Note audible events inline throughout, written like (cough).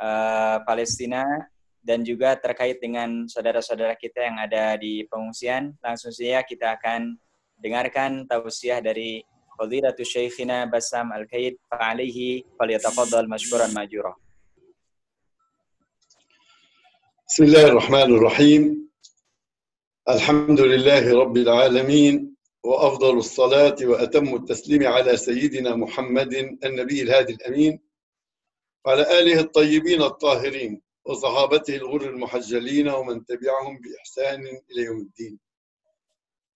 uh, Palestina dan juga terkait dengan saudara-saudara kita yang ada di pengungsian. Langsung saja kita akan dengarkan tausiah dari Fadilatu Syekhina Basam Al-Kaid fa'alaihi falyatafaddal mashkuran majura. Bismillahirrahmanirrahim. Alhamdulillahi rabbil alamin. وافضل الصلاه واتم التسليم على سيدنا محمد النبي الهادي الامين وعلى آله الطيبين الطاهرين وصحابته الغر المحجلين ومن تبعهم بإحسان إلى يوم الدين.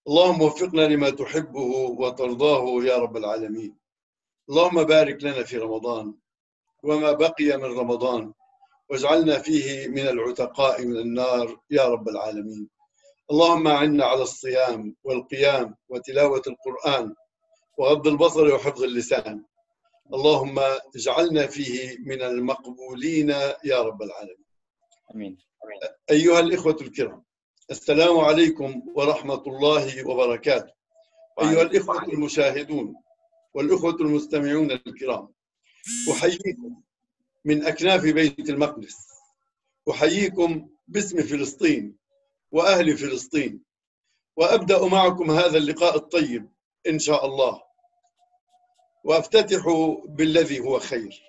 اللهم وفقنا لما تحبه وترضاه يا رب العالمين. اللهم بارك لنا في رمضان وما بقي من رمضان واجعلنا فيه من العتقاء من النار يا رب العالمين. اللهم أعنا على الصيام والقيام وتلاوة القرآن وغض البصر وحفظ اللسان اللهم اجعلنا فيه من المقبولين يا رب العالمين. آمين. أيها الإخوة الكرام السلام عليكم ورحمة الله وبركاته. أيها الإخوة المشاهدون والإخوة المستمعون الكرام أحييكم من أكناف بيت المقدس. أحييكم باسم فلسطين وأهل فلسطين. وأبدأ معكم هذا اللقاء الطيب إن شاء الله. وافتتح بالذي هو خير.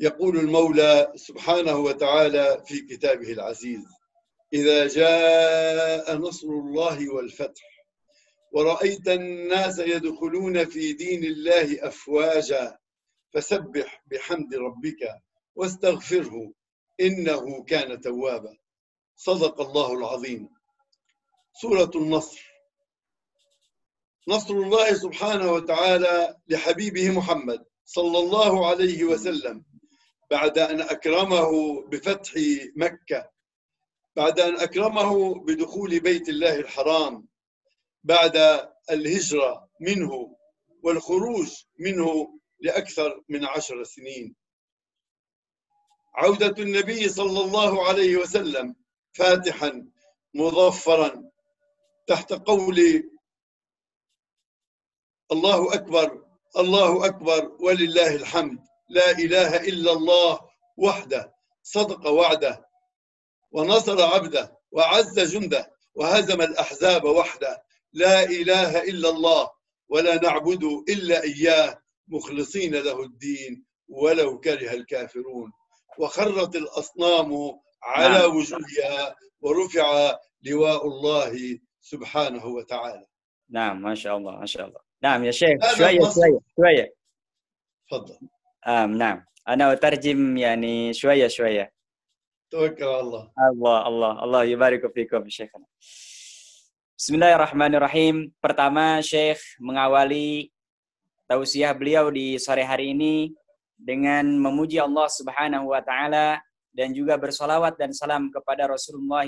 يقول المولى سبحانه وتعالى في كتابه العزيز إذا جاء نصر الله والفتح ورأيت الناس يدخلون في دين الله أفواجا فسبح بحمد ربك واستغفره إنه كان توابا. صدق الله العظيم. سورة النصر. نصر الله سبحانه وتعالى لحبيبه محمد صلى الله عليه وسلم بعد أن أكرمه بفتح مكة بعد أن أكرمه بدخول بيت الله الحرام بعد الهجرة منه والخروج منه لأكثر من عشر سنين. عودة النبي صلى الله عليه وسلم فاتحا مظفرا تحت قول الله أكبر الله أكبر ولله الحمد. لا إله إلا الله وحده صدق وعده ونصر عبده وعز جنده وهزم الأحزاب وحده. لا إله إلا الله ولا نعبد إلا إياه. مخلصين له الدين ولو كره الكافرون. وخرت الأصنام على نعم. وجوهها ورفع لواء الله سبحانه وتعالى. نعم ما شاء الله ما شاء الله. نعم يا شيخ هذا شوية النص. شوية شوية تفضل آم نعم أنا أترجم يعني شوية شوية توكل على الله Allah, Allah, Allah yubariku fikum, Syekhana. Bismillahirrahmanirrahim. Pertama, Syekh mengawali tausiah beliau di sore hari ini dengan memuji Allah Subhanahu wa taala dan juga bersolawat dan salam kepada Rasulullah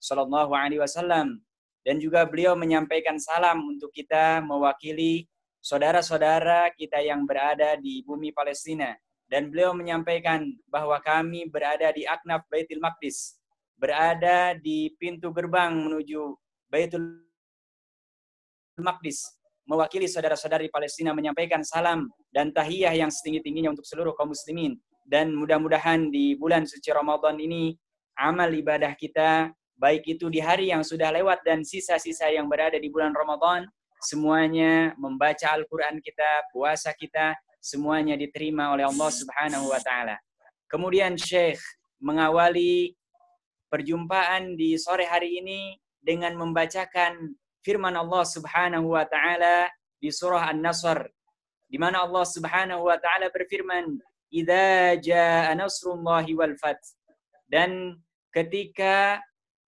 Shallallahu alaihi wasallam dan juga beliau menyampaikan salam untuk kita mewakili saudara-saudara kita yang berada di bumi Palestina. Dan beliau menyampaikan bahwa kami berada di Aknaf Baitul Maqdis, berada di pintu gerbang menuju Baitul Maqdis, mewakili saudara-saudari Palestina menyampaikan salam dan tahiyah yang setinggi-tingginya untuk seluruh kaum muslimin. Dan mudah-mudahan di bulan suci Ramadan ini amal ibadah kita baik itu di hari yang sudah lewat dan sisa-sisa yang berada di bulan Ramadan semuanya membaca Al-Qur'an kita, puasa kita semuanya diterima oleh Allah Subhanahu wa taala. Kemudian Syekh mengawali perjumpaan di sore hari ini dengan membacakan firman Allah Subhanahu wa taala di surah An-Nasr di mana Allah Subhanahu wa taala berfirman, "Idza jaa nasrullahi wal fath." Dan ketika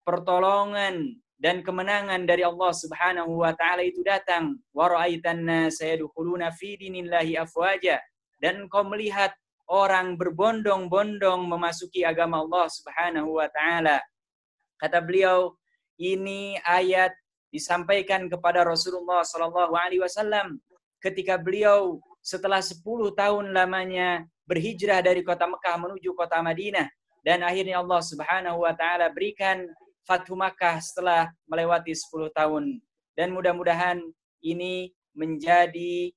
pertolongan dan kemenangan dari Allah Subhanahu wa taala itu datang, wa ra'aitan nasa yadkhuluna fi dinillahi afwaja. Dan kau melihat orang berbondong-bondong memasuki agama Allah Subhanahu wa taala. Kata beliau, ini ayat disampaikan kepada Rasulullah Shallallahu alaihi wasallam ketika beliau setelah 10 tahun lamanya berhijrah dari kota Mekah menuju kota Madinah. Dan akhirnya Allah Subhanahu wa taala berikan Fathu Makkah setelah melewati 10 tahun. Dan mudah-mudahan ini menjadi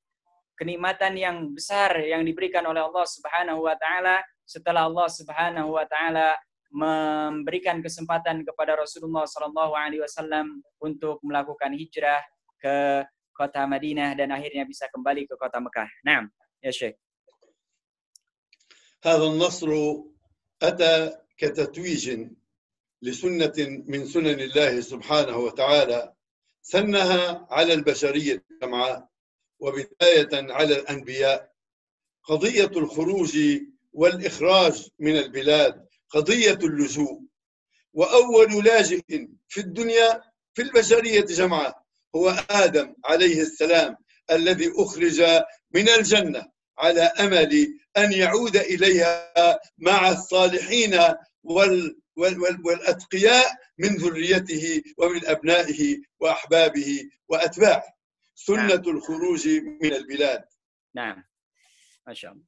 kenikmatan yang besar yang diberikan oleh Allah Subhanahu wa taala setelah Allah Subhanahu wa taala memberikan kesempatan kepada Rasulullah Sallallahu Alaihi Wasallam untuk melakukan hijrah ke kota Madinah dan akhirnya bisa kembali ke kota Mekah. Nah, ya Syekh. هذا النصر أتى كتتويج لسنة من سنن الله سبحانه وتعالى سنها على البشرية جمعاء وبداية على الأنبياء. قضية الخروج والإخراج من البلاد قضية اللجوء. وأول لاجئ في الدنيا في البشرية جمعاء هو آدم عليه السلام الذي أخرج من الجنة على أمل أن يعود إليها مع الصالحين وال والأتقياء من ذريته ومن أبنائه وأحبابه وأتباعه سنة الخروج من البلاد نعم Masya Allah.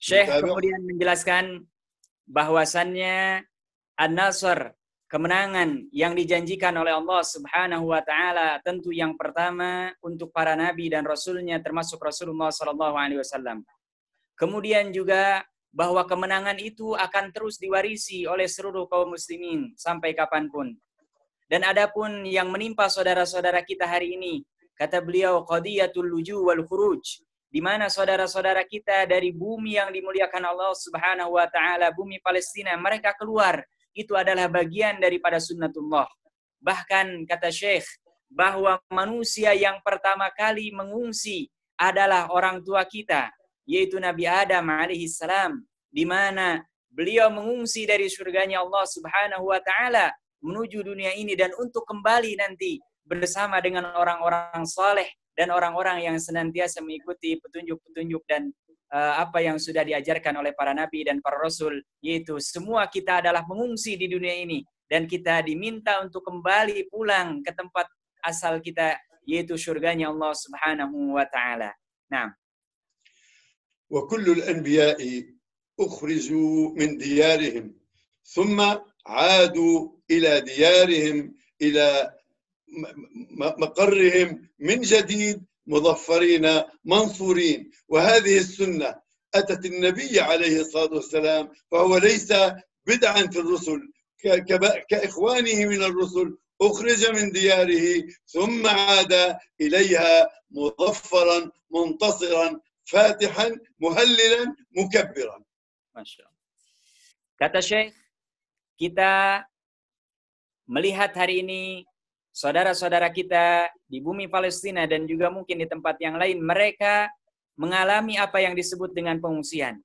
Syekh kemudian menjelaskan bahwasannya An-Nasr, kemenangan yang dijanjikan oleh Allah Subhanahu wa taala tentu yang pertama untuk para nabi dan rasulnya termasuk Rasulullah sallallahu alaihi wasallam. Kemudian juga bahwa kemenangan itu akan terus diwarisi oleh seluruh kaum muslimin sampai kapan pun. Dan adapun yang menimpa saudara-saudara kita hari ini, kata beliau qadiyatul luju wal khuruj, di mana saudara-saudara kita dari bumi yang dimuliakan Allah Subhanahu wa taala, bumi Palestina, mereka keluar. Itu adalah bagian daripada sunnatullah. Bahkan kata Syekh bahwa manusia yang pertama kali mengungsi adalah orang tua kita, yaitu Nabi Adam alaihi salam, di mana beliau mengungsi dari surganya Allah Subhanahu wa taala menuju dunia ini dan untuk kembali nanti bersama dengan orang-orang saleh dan orang-orang yang senantiasa mengikuti petunjuk-petunjuk dan uh, apa yang sudah diajarkan oleh para nabi dan para rasul yaitu semua kita adalah mengungsi di dunia ini dan kita diminta untuk kembali pulang ke tempat asal kita yaitu surganya Allah Subhanahu wa taala. Nah. وكل الأنبياء أخرجوا من ديارهم ثم عادوا إلى ديارهم إلى مقرهم من جديد مظفرين منصورين. وهذه السنة أتت النبي عليه الصلاة والسلام فهو ليس بدعا في الرسل كإخوانه من الرسل أخرج من دياره ثم عاد إليها مظفرا منتصرا فاتحا مهللا مكبرا ما شاء الله Kata Syekh, kita melihat hari ini saudara-saudara kita di bumi Palestina dan juga mungkin di tempat yang lain, mereka mengalami apa yang disebut dengan pengungsian.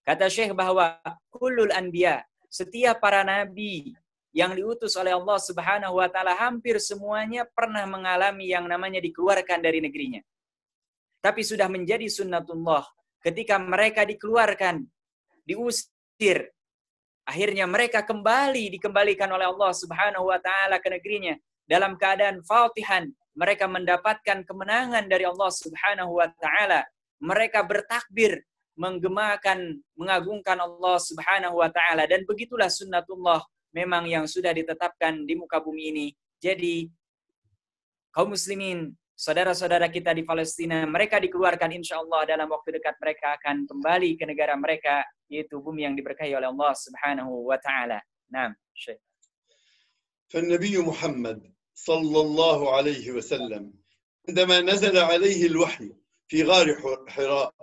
Kata Syekh bahwa kulul anbiya, setiap para nabi yang diutus oleh Allah Subhanahu wa taala hampir semuanya pernah mengalami yang namanya dikeluarkan dari negerinya. Tapi sudah menjadi sunnatullah ketika mereka dikeluarkan, diusir, akhirnya mereka kembali dikembalikan oleh Allah Subhanahu wa taala ke negerinya dalam keadaan fatihan mereka mendapatkan kemenangan dari Allah Subhanahu wa taala. Mereka bertakbir menggemakan mengagungkan Allah Subhanahu wa taala dan begitulah sunnatullah memang yang sudah ditetapkan di muka bumi ini. Jadi kaum muslimin, saudara-saudara kita di Palestina, mereka dikeluarkan insya Allah dalam waktu dekat mereka akan kembali ke negara mereka, yaitu bumi yang diberkahi oleh Allah Subhanahu wa taala. Nah, Syekh. فالنبي محمد صلى الله عليه وسلم عندما نزل عليه الوحي في غار حراء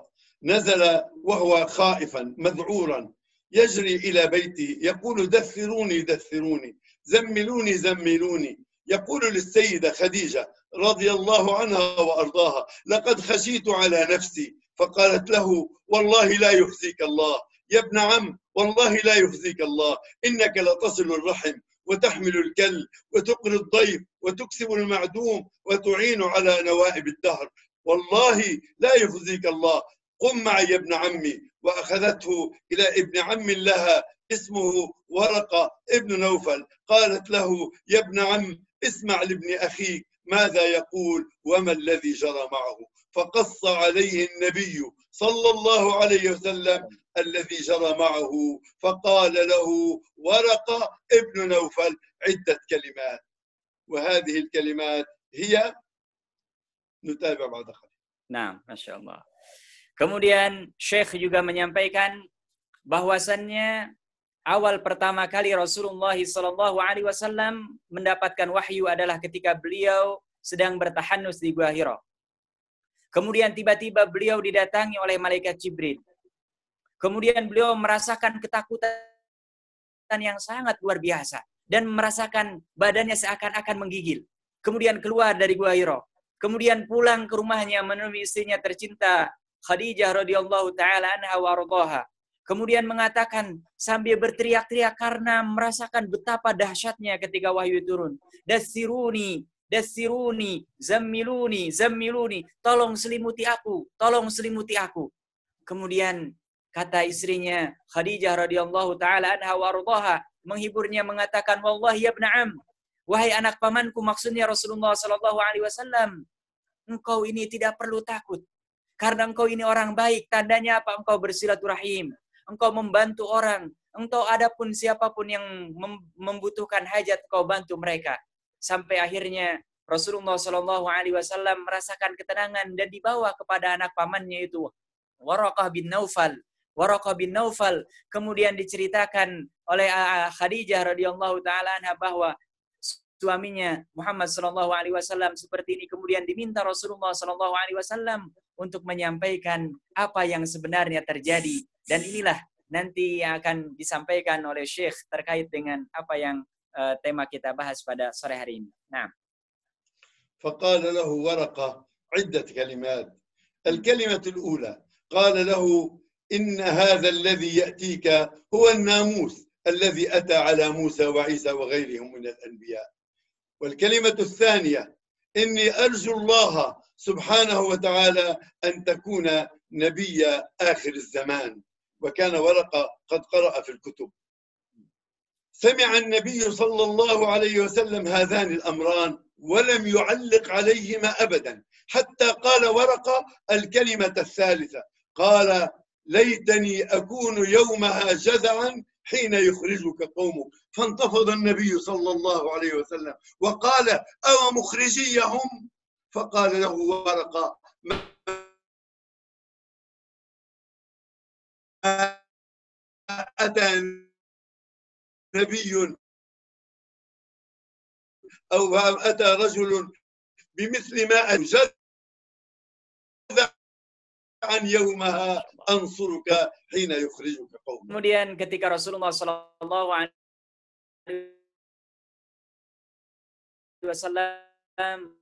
نزل وهو خائفا مذعورا يجري إلى بيته يقول دثروني دثروني زملوني زملوني يقول للسيدة خديجة رضي الله عنها وأرضاها لقد خشيت على نفسي. فقالت له والله لا يخزيك الله. يا ابن عم والله لا يخزيك الله إنك لتصل الرحم وتحمل الكل وتقري الضيف وتكسب المعدوم وتعين على نوائب الدهر. والله لا يخزيك الله. قم معي يا ابن عمي. وأخذته إلى ابن عم لها اسمه ورقة ابن نوفل. قالت له يا ابن عم اسمع لابن أخيك ماذا يقول وما الذي جرى معه؟ فقص عليه النبي صلى الله عليه وسلم الذي جرى معه فقال له ورقة ابن نوفل عدة كلمات. وهذه الكلمات هي نتابع بعد قليل. Nah, Masya Allah. Kemudian Syekh juga menyampaikan bahwasannya awal pertama kali Rasulullah Shallallahu Alaihi Wasallam mendapatkan wahyu adalah ketika beliau sedang bertahanus di Gua Hira. Kemudian tiba-tiba beliau didatangi oleh malaikat Jibril. Kemudian beliau merasakan ketakutan yang sangat luar biasa dan merasakan badannya seakan-akan menggigil. Kemudian keluar dari Gua Hira. Kemudian pulang ke rumahnya menemui istrinya tercinta Khadijah radhiyallahu taala anha wa Kemudian mengatakan sambil berteriak-teriak karena merasakan betapa dahsyatnya ketika wahyu turun. Dasiruni, dasiruni, zammiluni, zammiluni. Tolong selimuti aku, tolong selimuti aku. Kemudian kata istrinya Khadijah radhiyallahu taala anha wa menghiburnya mengatakan wallahi ya am wahai anak pamanku maksudnya Rasulullah sallallahu alaihi wasallam engkau ini tidak perlu takut karena engkau ini orang baik tandanya apa engkau bersilaturahim engkau membantu orang, engkau adapun siapa pun yang membutuhkan hajat kau bantu mereka. Sampai akhirnya Rasulullah Shallallahu Alaihi Wasallam merasakan ketenangan dan dibawa kepada anak pamannya itu Warakah bin Naufal. Warakah bin Naufal kemudian diceritakan oleh Khadijah radhiyallahu taala bahwa suaminya Muhammad Shallallahu Alaihi Wasallam seperti ini kemudian diminta Rasulullah Shallallahu Alaihi Wasallam untuk menyampaikan apa yang sebenarnya terjadi dan inilah nanti yang akan disampaikan oleh Syekh terkait dengan apa yang uh, tema kita bahas pada sore hari ini. Nah. فقال له ورقة عدة كلمات الكلمة الأولى قال له إن هذا الذي يأتيك هو الناموس الذي أتى على موسى وعيسى وغيرهم من الأنبياء والكلمة الثانية إني أرجو الله سبحانه وتعالى أن تكون نبي آخر الزمان وكان ورقة قد قرأ في الكتب. سمع النبي صلى الله عليه وسلم هذان الأمران ولم يعلق عليهما أبدا حتى قال ورقة الكلمة الثالثة. قال ليتني أكون يومها جزعا حين يخرجك قومك. فانتفض النبي صلى الله عليه وسلم وقال أو مخرجيهم؟ فقال له ورقة أتى نبي أو أتى رجل بمثل ما أجد عن يومها أنصرك حين يخرجك قوم Kemudian ketika Rasulullah Sallallahu Alaihi Wasallam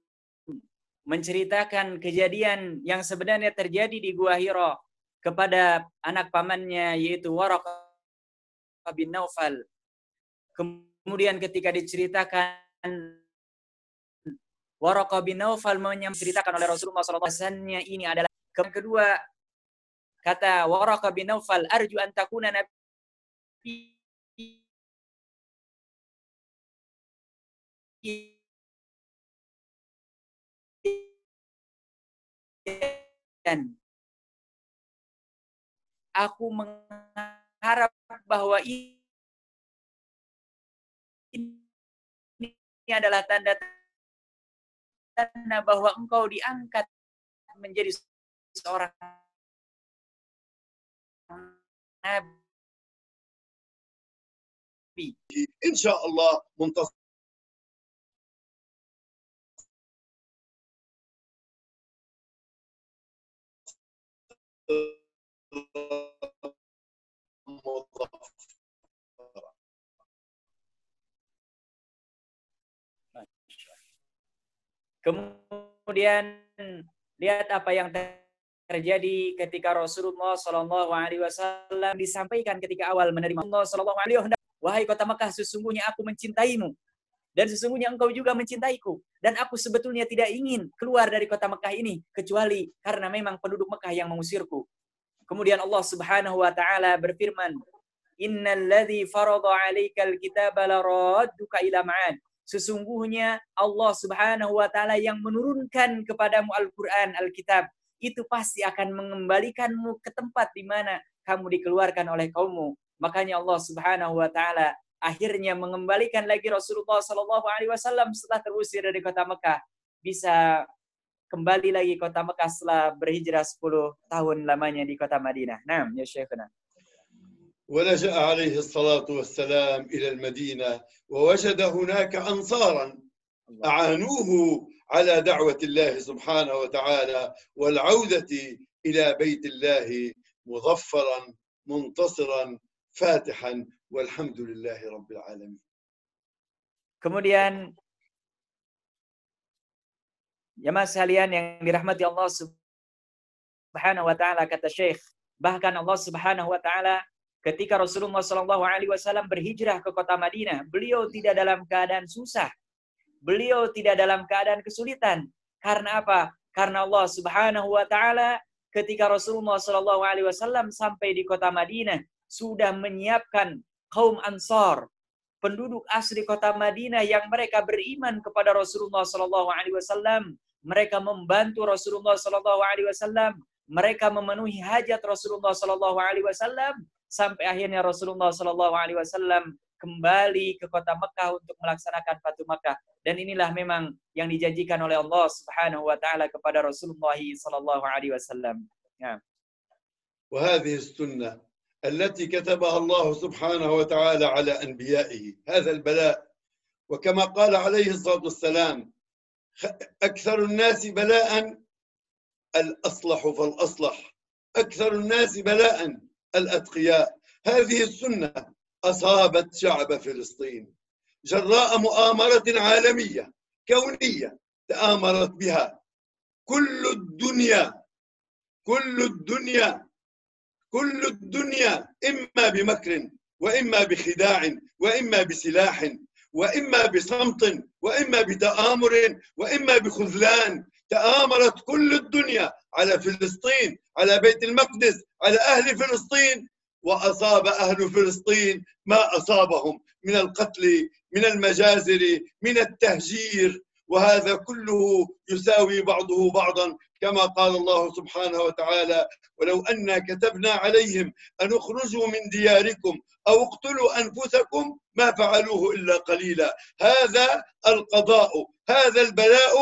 menceritakan kejadian yang sebenarnya terjadi di Gua Hira kepada anak pamannya yaitu Waraqah bin Naufal. Kemudian ketika diceritakan Waraqah bin Naufal menceritakan oleh Rasulullah SAW ini adalah yang kedua kata Waraqah bin Naufal arju an takuna nabi dan aku mengharap bahwa ini adalah tanda tanda bahwa engkau diangkat menjadi seorang nabi. Insya Allah muntas Kemudian lihat apa yang terjadi ketika Rasulullah Shallallahu Alaihi Wasallam disampaikan ketika awal menerima Allah Shallallahu Alaihi Wasallam. Wahai kota Mekah, sesungguhnya aku mencintaimu dan sesungguhnya engkau juga mencintaiku dan aku sebetulnya tidak ingin keluar dari kota Mekah ini kecuali karena memang penduduk Mekah yang mengusirku. Kemudian Allah Subhanahu wa taala berfirman, "Innal ladzi farada 'alaikal kitaba laradduka ila ma'ad." Sesungguhnya Allah Subhanahu wa taala yang menurunkan kepadamu Al-Qur'an, Alkitab, itu pasti akan mengembalikanmu ke tempat di mana kamu dikeluarkan oleh kaummu. Makanya Allah Subhanahu wa taala akhirnya mengembalikan lagi Rasulullah Sallallahu alaihi wasallam setelah terusir dari kota Mekah bisa kembali lagi kota Mekah setelah berhijrah 10 tahun lamanya di kota Madinah. Nah, ya Syekhuna. ولجأ عليه الصلاة والسلام إلى المدينة ووجد هناك أنصارا أعانوه على دعوة الله سبحانه وتعالى والعودة إلى بيت الله مظفرا منتصرا فاتحا والحمد لله رب العالمين. Kemudian jemaah sekalian yang dirahmati Allah Subhanahu wa taala kata Syekh, bahkan Allah Subhanahu wa taala ketika Rasulullah Shallallahu alaihi wasallam berhijrah ke kota Madinah, beliau tidak dalam keadaan susah. Beliau tidak dalam keadaan kesulitan. Karena apa? Karena Allah Subhanahu wa taala ketika Rasulullah Shallallahu alaihi wasallam sampai di kota Madinah sudah menyiapkan kaum Ansar, penduduk asli kota Madinah yang mereka beriman kepada Rasulullah Shallallahu Alaihi Wasallam. Mereka membantu Rasulullah Shallallahu Alaihi Wasallam. Mereka memenuhi hajat Rasulullah Shallallahu Alaihi Wasallam sampai akhirnya Rasulullah Shallallahu Alaihi Wasallam kembali ke kota Mekah untuk melaksanakan Fatu Mekah. Dan inilah memang yang dijanjikan oleh Allah Subhanahu wa taala kepada Rasulullah sallallahu alaihi wasallam. Ya. وهذه السنة التي كتبها الله سبحانه وتعالى على أنبيائه هذا البلاء وكما قال عليه الصلاة والسلام أكثر الناس بلاء الأصلح فالأصلح أكثر الناس بلاء الأتقياء. هذه السنة أصابت شعب فلسطين جراء مؤامرة عالمية كونية تآمرت بها. كل الدنيا كل الدنيا كل الدنيا إما بمكر وإما بخداع وإما بسلاح وإما بصمت وإما بتآمر وإما بخذلان. تآمرت كل الدنيا على فلسطين على بيت المقدس على أهل فلسطين. وأصاب أهل فلسطين ما أصابهم من القتل من المجازر من التهجير. وهذا كله يساوي بعضه بعضا كما قال الله سبحانه وتعالى ولو أنا كتبنا عليهم أن اخرجوا من دياركم أو اقتلوا أنفسكم ما فعلوه إلا قليلا. هذا القضاء هذا البلاء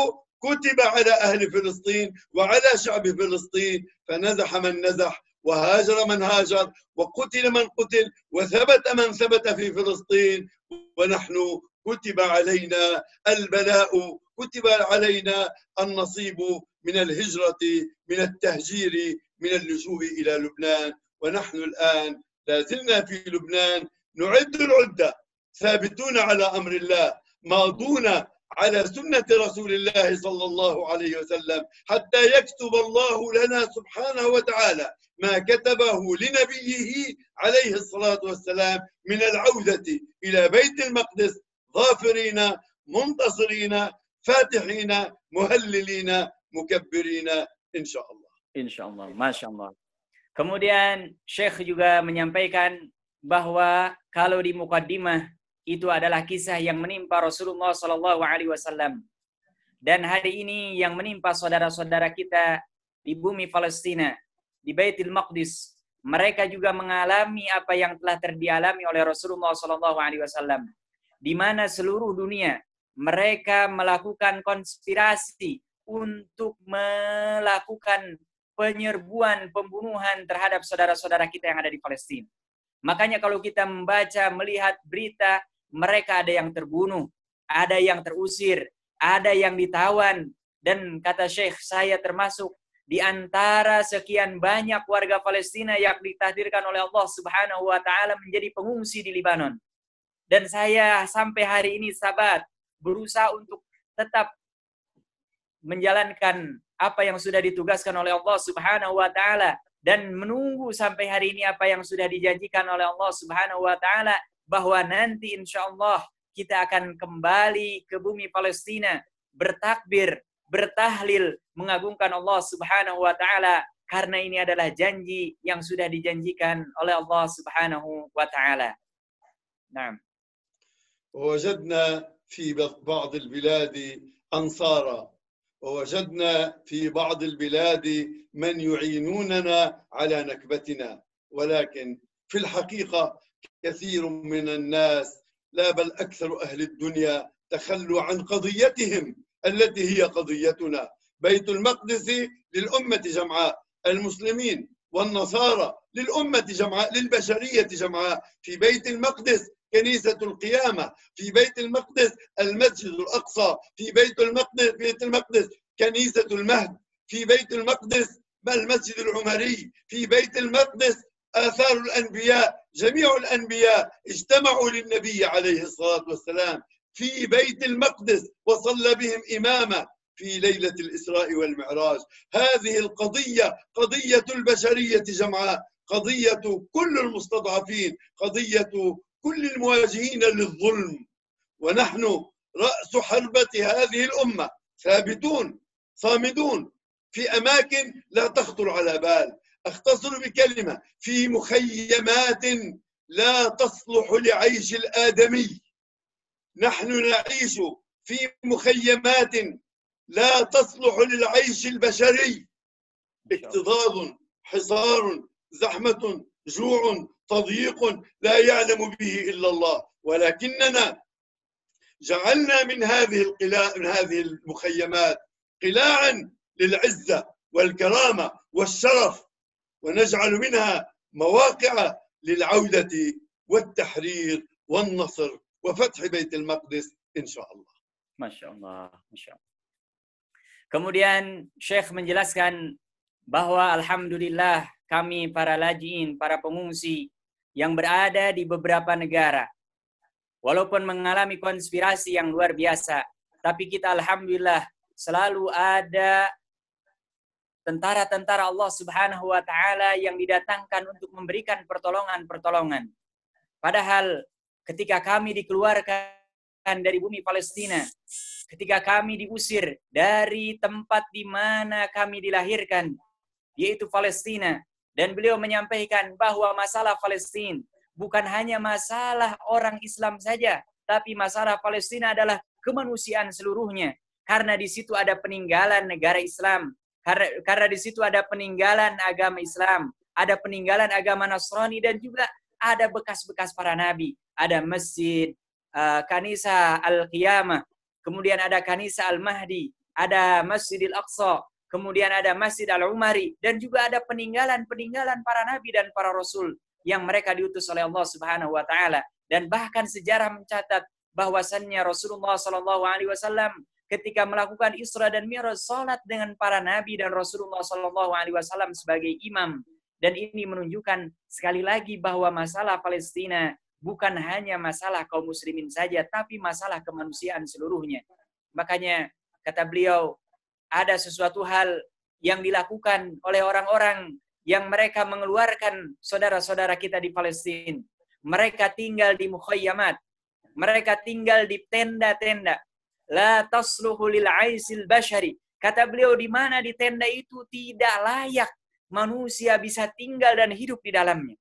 كتب على أهل فلسطين وعلى شعب فلسطين فنزح من نزح وهاجر من هاجر وقتل من قتل وثبت من ثبت في فلسطين. ونحن كتب علينا البلاء كتب علينا النصيب من الهجرة من التهجير من اللجوء إلى لبنان. ونحن الآن لا زلنا في لبنان نعد العدة ثابتون على أمر الله ماضون على سنة رسول الله صلى الله عليه وسلم حتى يكتب الله لنا سبحانه وتعالى ما كتبه لنبيه عليه الصلاة والسلام من العودة إلى بيت المقدس ظافرين منتصرين فاتحين مهللين مكبرين إن شاء الله Insya Allah, Masya Allah. Kemudian Syekh juga menyampaikan bahwa kalau di Mukaddimah itu adalah kisah yang menimpa Rasulullah Sallallahu Alaihi Wasallam. Dan hari ini yang menimpa saudara-saudara kita di bumi Palestina, di Baitul Maqdis, mereka juga mengalami apa yang telah terdialami oleh Rasulullah Sallallahu Alaihi Wasallam, di mana seluruh dunia mereka melakukan konspirasi untuk melakukan penyerbuan, pembunuhan terhadap saudara-saudara kita yang ada di Palestina. Makanya kalau kita membaca, melihat berita, mereka ada yang terbunuh, ada yang terusir, ada yang ditawan. Dan kata Syekh, saya termasuk di antara sekian banyak warga Palestina yang ditakdirkan oleh Allah Subhanahu wa taala menjadi pengungsi di Libanon. Dan saya sampai hari ini sabat berusaha untuk tetap menjalankan apa yang sudah ditugaskan oleh Allah Subhanahu wa taala dan menunggu sampai hari ini apa yang sudah dijanjikan oleh Allah Subhanahu wa taala bahwa nanti insya Allah kita akan kembali ke bumi Palestina bertakbir, bertahlil, mengagungkan Allah Subhanahu wa taala karena ini adalah janji yang sudah dijanjikan oleh Allah Subhanahu wa taala. Nah. ووجدنا في بعض البلاد أنصارا ووجدنا في بعض البلاد من يعينوننا على نكبتنا ولكن في الحقيقة كثير من الناس لا بل أكثر أهل الدنيا تخلوا عن قضيتهم التي هي قضيتنا. بيت المقدس للأمة جمعاء المسلمين والنصارى للأمة جمعاء للبشرية جمعاء. في بيت المقدس كنيسة القيامة في بيت المقدس المسجد الأقصى في بيت المقدس بيت المقدس كنيسة المهد في بيت المقدس المسجد العمري في بيت المقدس آثار الأنبياء جميع الأنبياء اجتمعوا للنبي عليه الصلاة والسلام في بيت المقدس وصلى بهم إماما في ليلة الإسراء والمعراج. هذه القضية قضية البشرية جمعاء قضية كل المستضعفين قضية كل المواجهين للظلم. ونحن رأس حربة هذه الأمة ثابتون صامدون في أماكن لا تخطر على بال. أختصر بكلمة في مخيمات لا تصلح لعيش الآدمي. نحن نعيش في مخيمات لا تصلح للعيش البشري. اكتظاظ حصار زحمة جوع تضييق لا يعلم به إلا الله. ولكننا جعلنا من هذه القلاع من هذه المخيمات قلاعا للعزة والكرامة والشرف. ونجعل منها مواقع للعودة والتحرير والنصر وفتح بيت المقدس إن شاء الله Masya Allah, Masya Allah. Kemudian Syekh menjelaskan bahwa Alhamdulillah kami para lajiin, para pengungsi yang berada di beberapa negara. Walaupun mengalami konspirasi yang luar biasa, tapi kita Alhamdulillah selalu ada tentara-tentara Allah Subhanahu wa taala yang didatangkan untuk memberikan pertolongan-pertolongan. Padahal ketika kami dikeluarkan dari bumi Palestina, ketika kami diusir dari tempat di mana kami dilahirkan, yaitu Palestina, dan beliau menyampaikan bahwa masalah Palestina bukan hanya masalah orang Islam saja, tapi masalah Palestina adalah kemanusiaan seluruhnya. Karena di situ ada peninggalan negara Islam, karena, di situ ada peninggalan agama Islam, ada peninggalan agama Nasrani dan juga ada bekas-bekas para nabi, ada masjid uh, Kanisa Al-Qiyamah, kemudian ada Kanisa Al-Mahdi, ada Masjidil Aqsa, kemudian ada Masjid Al-Umari dan juga ada peninggalan-peninggalan para nabi dan para rasul yang mereka diutus oleh Allah Subhanahu wa taala. Dan bahkan sejarah mencatat bahwasannya Rasulullah Shallallahu alaihi wasallam ketika melakukan Isra dan Mi'raj salat dengan para nabi dan Rasulullah Shallallahu alaihi wasallam sebagai imam dan ini menunjukkan sekali lagi bahwa masalah Palestina bukan hanya masalah kaum muslimin saja tapi masalah kemanusiaan seluruhnya. Makanya kata beliau ada sesuatu hal yang dilakukan oleh orang-orang yang mereka mengeluarkan saudara-saudara kita di Palestina. Mereka tinggal di mukhayyamat. Mereka tinggal di tenda-tenda. La tasluhu lil aisil bashari. Kata beliau di mana di tenda itu tidak layak manusia bisa tinggal dan hidup di dalamnya.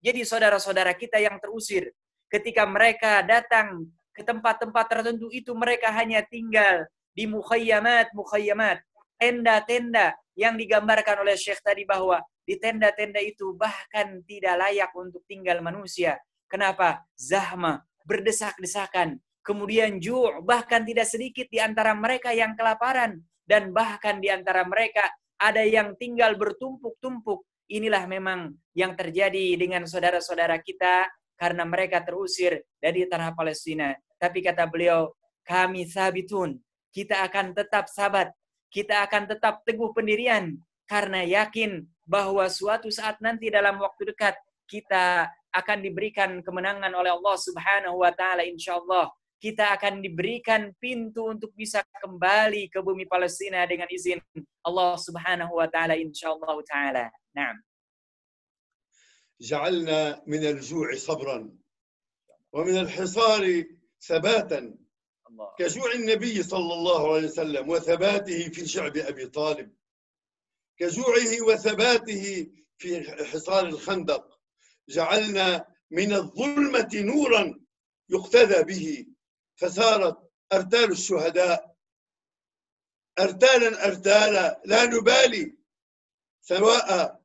Jadi saudara-saudara kita yang terusir ketika mereka datang ke tempat-tempat tertentu itu mereka hanya tinggal di mukhayyamat, mukhayyamat, tenda-tenda yang digambarkan oleh Syekh tadi bahwa di tenda-tenda itu bahkan tidak layak untuk tinggal manusia. Kenapa? Zahma, berdesak-desakan, kemudian ju' bahkan tidak sedikit di antara mereka yang kelaparan dan bahkan di antara mereka ada yang tinggal bertumpuk-tumpuk. Inilah memang yang terjadi dengan saudara-saudara kita karena mereka terusir dari tanah Palestina. Tapi kata beliau, kami sabitun, kita akan tetap sabat, kita akan tetap teguh pendirian karena yakin bahwa suatu saat nanti dalam waktu dekat kita akan diberikan kemenangan oleh Allah Subhanahu wa taala insyaallah. Kita akan diberikan pintu untuk bisa kembali ke bumi Palestina dengan izin Allah Subhanahu wa taala insyaallah taala. Naam. جعلنا من الجوع صبرا ومن الحصار ثباتا. كجوع النبي صلى الله عليه وسلم وثباته في شعب أبي طالب كجوعه وثباته في حصار الخندق جعلنا من الظلمة نورا يقتدى به فصارت ارتال الشهداء. ارتالا ارتالا لا نبالي سواء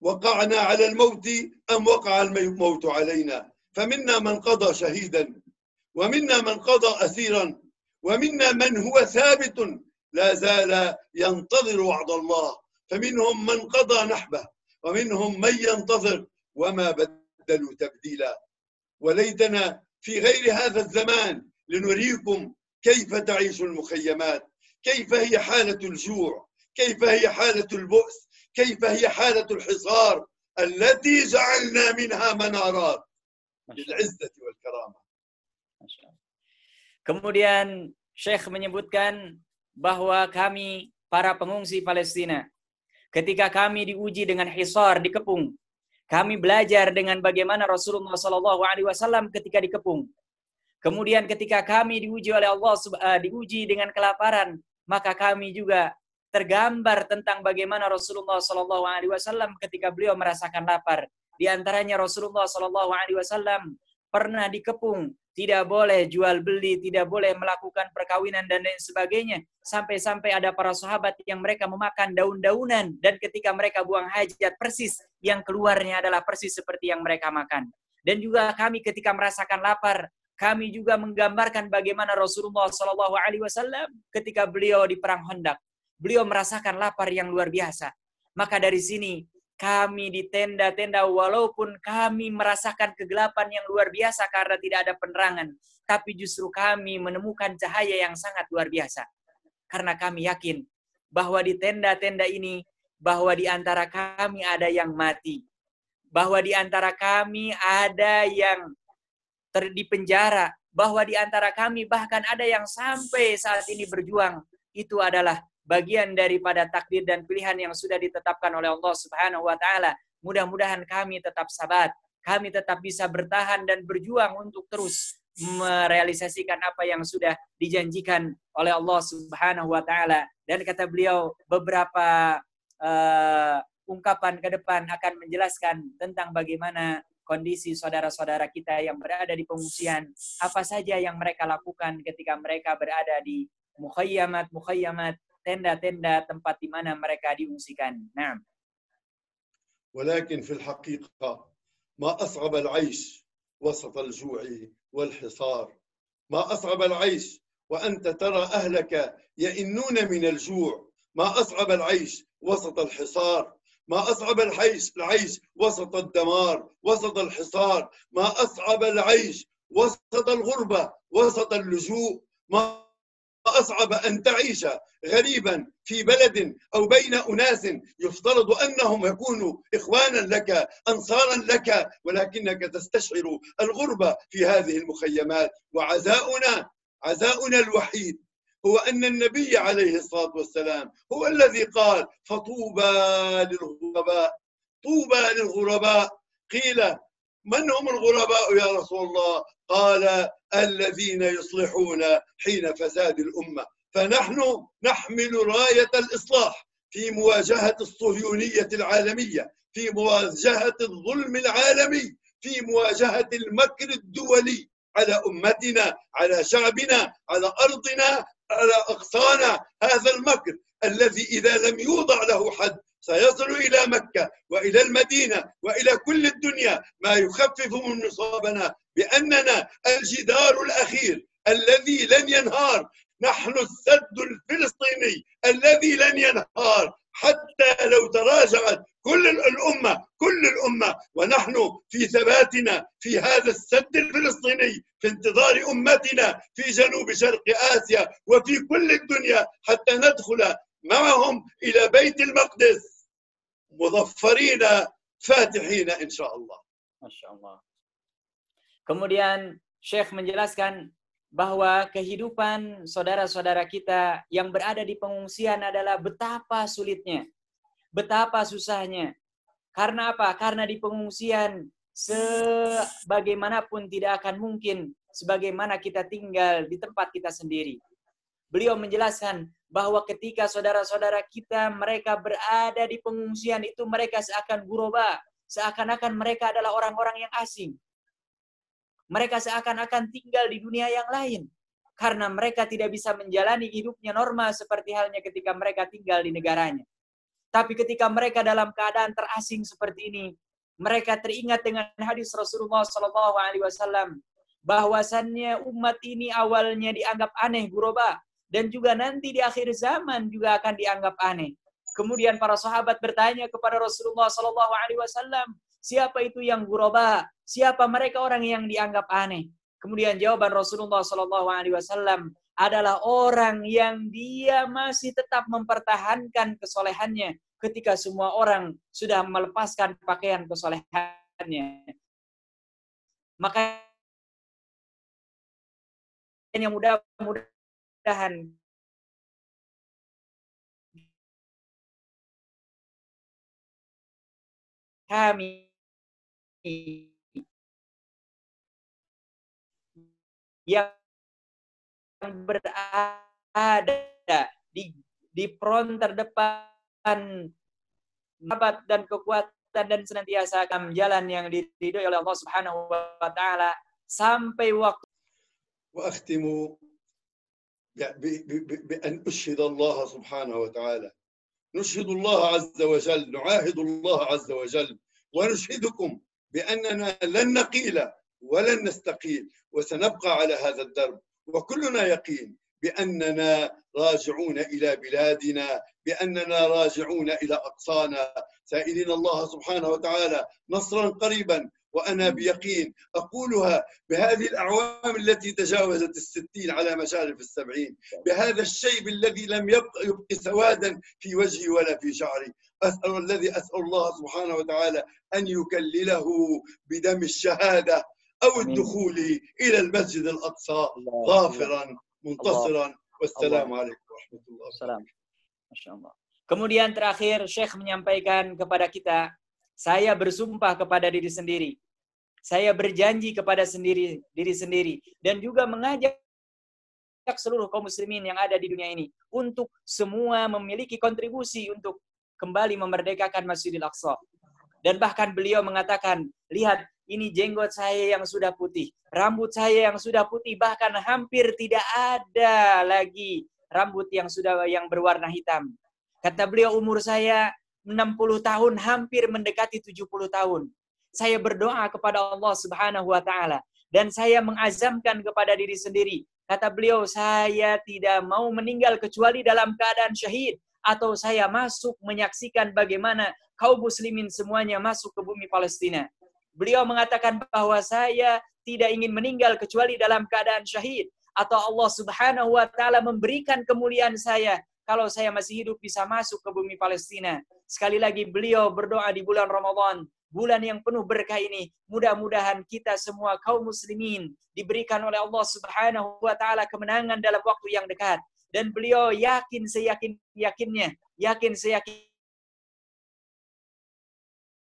وقعنا على الموت أم وقع الموت علينا. فمنا من قضى شهيدا ومنا من قضى اسيرا ومنا من هو ثابت لا زال ينتظر وعد الله. فمنهم من قضى نحبه ومنهم من ينتظر وما بدلوا تبديلا. وليتنا في غير هذا الزمان لنريكم كيف تعيش المخيمات كيف هي حالة الجوع كيف هي حالة البؤس كيف هي حالة الحصار التي جعلنا منها منارات للعزة والكرامة Kemudian Syekh menyebutkan bahwa kami para pengungsi Palestina ketika kami diuji dengan hisar dikepung kami belajar dengan bagaimana Rasulullah Shallallahu alaihi wasallam ketika dikepung kemudian ketika kami diuji oleh Allah uh, diuji dengan kelaparan maka kami juga tergambar tentang bagaimana Rasulullah Shallallahu alaihi wasallam ketika beliau merasakan lapar di antaranya Rasulullah Shallallahu alaihi wasallam pernah dikepung tidak boleh jual beli, tidak boleh melakukan perkawinan dan lain sebagainya. Sampai-sampai ada para sahabat yang mereka memakan daun-daunan dan ketika mereka buang hajat persis yang keluarnya adalah persis seperti yang mereka makan. Dan juga kami ketika merasakan lapar, kami juga menggambarkan bagaimana Rasulullah Shallallahu Alaihi Wasallam ketika beliau di perang Hondak, beliau merasakan lapar yang luar biasa. Maka dari sini kami di tenda-tenda walaupun kami merasakan kegelapan yang luar biasa karena tidak ada penerangan, tapi justru kami menemukan cahaya yang sangat luar biasa. Karena kami yakin bahwa di tenda-tenda ini bahwa di antara kami ada yang mati. Bahwa di antara kami ada yang ter di penjara, bahwa di antara kami bahkan ada yang sampai saat ini berjuang. Itu adalah bagian daripada takdir dan pilihan yang sudah ditetapkan oleh Allah Subhanahu wa taala. Mudah-mudahan kami tetap sabat, kami tetap bisa bertahan dan berjuang untuk terus merealisasikan apa yang sudah dijanjikan oleh Allah Subhanahu wa taala. Dan kata beliau beberapa uh, ungkapan ke depan akan menjelaskan tentang bagaimana kondisi saudara-saudara kita yang berada di pengungsian, apa saja yang mereka lakukan ketika mereka berada di mukhayyamat-mukhayyamat tenda-tenda tempat di mana mereka diungsikan. Nah. ولكن في الحقيقة ما أصعب العيش وسط الجوع والحصار ما أصعب العيش وأنت ترى أهلك يئنون من الجوع ما أصعب العيش وسط الحصار ما أصعب العيش العيش وسط الدمار وسط الحصار. ما أصعب العيش وسط الغربة وسط اللجوء. ما أصعب أن تعيش غريبا في بلد أو بين أناس يفترض أنهم يكونوا إخوانا لك أنصارا لك ولكنك تستشعر الغربة في هذه المخيمات. وعزاؤنا عزاؤنا الوحيد. هو أن النبي عليه الصلاة والسلام هو الذي قال فطوبى للغرباء طوبى للغرباء. قيل من هم الغرباء يا رسول الله؟ قال الذين يصلحون حين فساد الأمة. فنحن نحمل راية الإصلاح في مواجهة الصهيونية العالمية في مواجهة الظلم العالمي في مواجهة المكر الدولي على أمتنا على شعبنا على أرضنا على اقصانا هذا المكر الذي إذا لم يوضع له حد سيصل إلى مكة وإلى المدينة وإلى كل الدنيا ما يخفف من مصابنا بأننا الجدار الأخير الذي لن ينهار. نحن السد الفلسطيني الذي لن ينهار. حتى لو تراجعت كل الأمة كل الأمة. ونحن في ثباتنا في هذا السد الفلسطيني في انتظار أمتنا في جنوب شرق آسيا وفي كل الدنيا حتى ندخل معهم إلى بيت المقدس. مظفرين فاتحين إن شاء الله. Masya Allah. Kemudian Syekh menjelaskan bahwa kehidupan saudara-saudara kita yang berada di pengungsian adalah betapa sulitnya, betapa susahnya. Karena apa? Karena di pengungsian sebagaimanapun tidak akan mungkin sebagaimana kita tinggal di tempat kita sendiri. Beliau menjelaskan bahwa ketika saudara-saudara kita mereka berada di pengungsian itu mereka seakan guroba, seakan-akan mereka adalah orang-orang yang asing. Mereka seakan-akan tinggal di dunia yang lain karena mereka tidak bisa menjalani hidupnya normal seperti halnya ketika mereka tinggal di negaranya. Tapi ketika mereka dalam keadaan terasing seperti ini, mereka teringat dengan hadis Rasulullah Shallallahu Alaihi Wasallam bahwasannya umat ini awalnya dianggap aneh guroba, dan juga nanti di akhir zaman juga akan dianggap aneh. Kemudian para sahabat bertanya kepada Rasulullah Sallallahu Alaihi Wasallam, siapa itu yang guraba? Siapa mereka orang yang dianggap aneh? Kemudian jawaban Rasulullah Sallallahu Alaihi Wasallam adalah orang yang dia masih tetap mempertahankan kesolehannya ketika semua orang sudah melepaskan pakaian kesolehannya. Maka yang mudah-mudahan kami yang berada di di front terdepan sahabat dan kekuatan dan senantiasa akan jalan yang diridhoi oleh Allah Subhanahu wa taala sampai waktu وأختم بأن أشهد الله سبحانه وتعالى نشهد الله عز وجل نعاهد الله عز وجل ونشهدكم بأننا لن نقيل ولن نستقيل وسنبقى على هذا الدرب وكلنا يقين بأننا راجعون إلى بلادنا بأننا راجعون إلى أقصانا. سائلين الله سبحانه وتعالى نصرا قريبا وأنا بيقين أقولها بهذه الأعوام التي تجاوزت الستين على مشارف السبعين بهذا الشيب الذي لم يبق, يبق سوادا في وجهي ولا في شعري. أسأل الذي أسأل الله سبحانه وتعالى أن يكلله بدم الشهادة. أو الدخول إلى المسجد الأقصى ظافرا منتصرا والسلام عليكم ورحمة الله وبركاته Masya Allah. Kemudian terakhir Syekh menyampaikan kepada kita, saya bersumpah kepada diri sendiri. Saya berjanji kepada sendiri diri sendiri dan juga mengajak seluruh kaum muslimin yang ada di dunia ini untuk semua memiliki kontribusi untuk kembali memerdekakan Masjidil Aqsa. Dan bahkan beliau mengatakan, lihat ini jenggot saya yang sudah putih, rambut saya yang sudah putih, bahkan hampir tidak ada lagi rambut yang sudah yang berwarna hitam. Kata beliau umur saya 60 tahun hampir mendekati 70 tahun. Saya berdoa kepada Allah Subhanahu wa taala dan saya mengazamkan kepada diri sendiri. Kata beliau, saya tidak mau meninggal kecuali dalam keadaan syahid atau saya masuk menyaksikan bagaimana kaum muslimin semuanya masuk ke bumi Palestina. Beliau mengatakan bahwa saya tidak ingin meninggal kecuali dalam keadaan syahid atau Allah Subhanahu wa taala memberikan kemuliaan saya kalau saya masih hidup bisa masuk ke bumi Palestina. Sekali lagi beliau berdoa di bulan Ramadan, bulan yang penuh berkah ini. Mudah-mudahan kita semua kaum muslimin diberikan oleh Allah Subhanahu wa taala kemenangan dalam waktu yang dekat. Dan beliau yakin seyakin yakinnya, yakin seyakin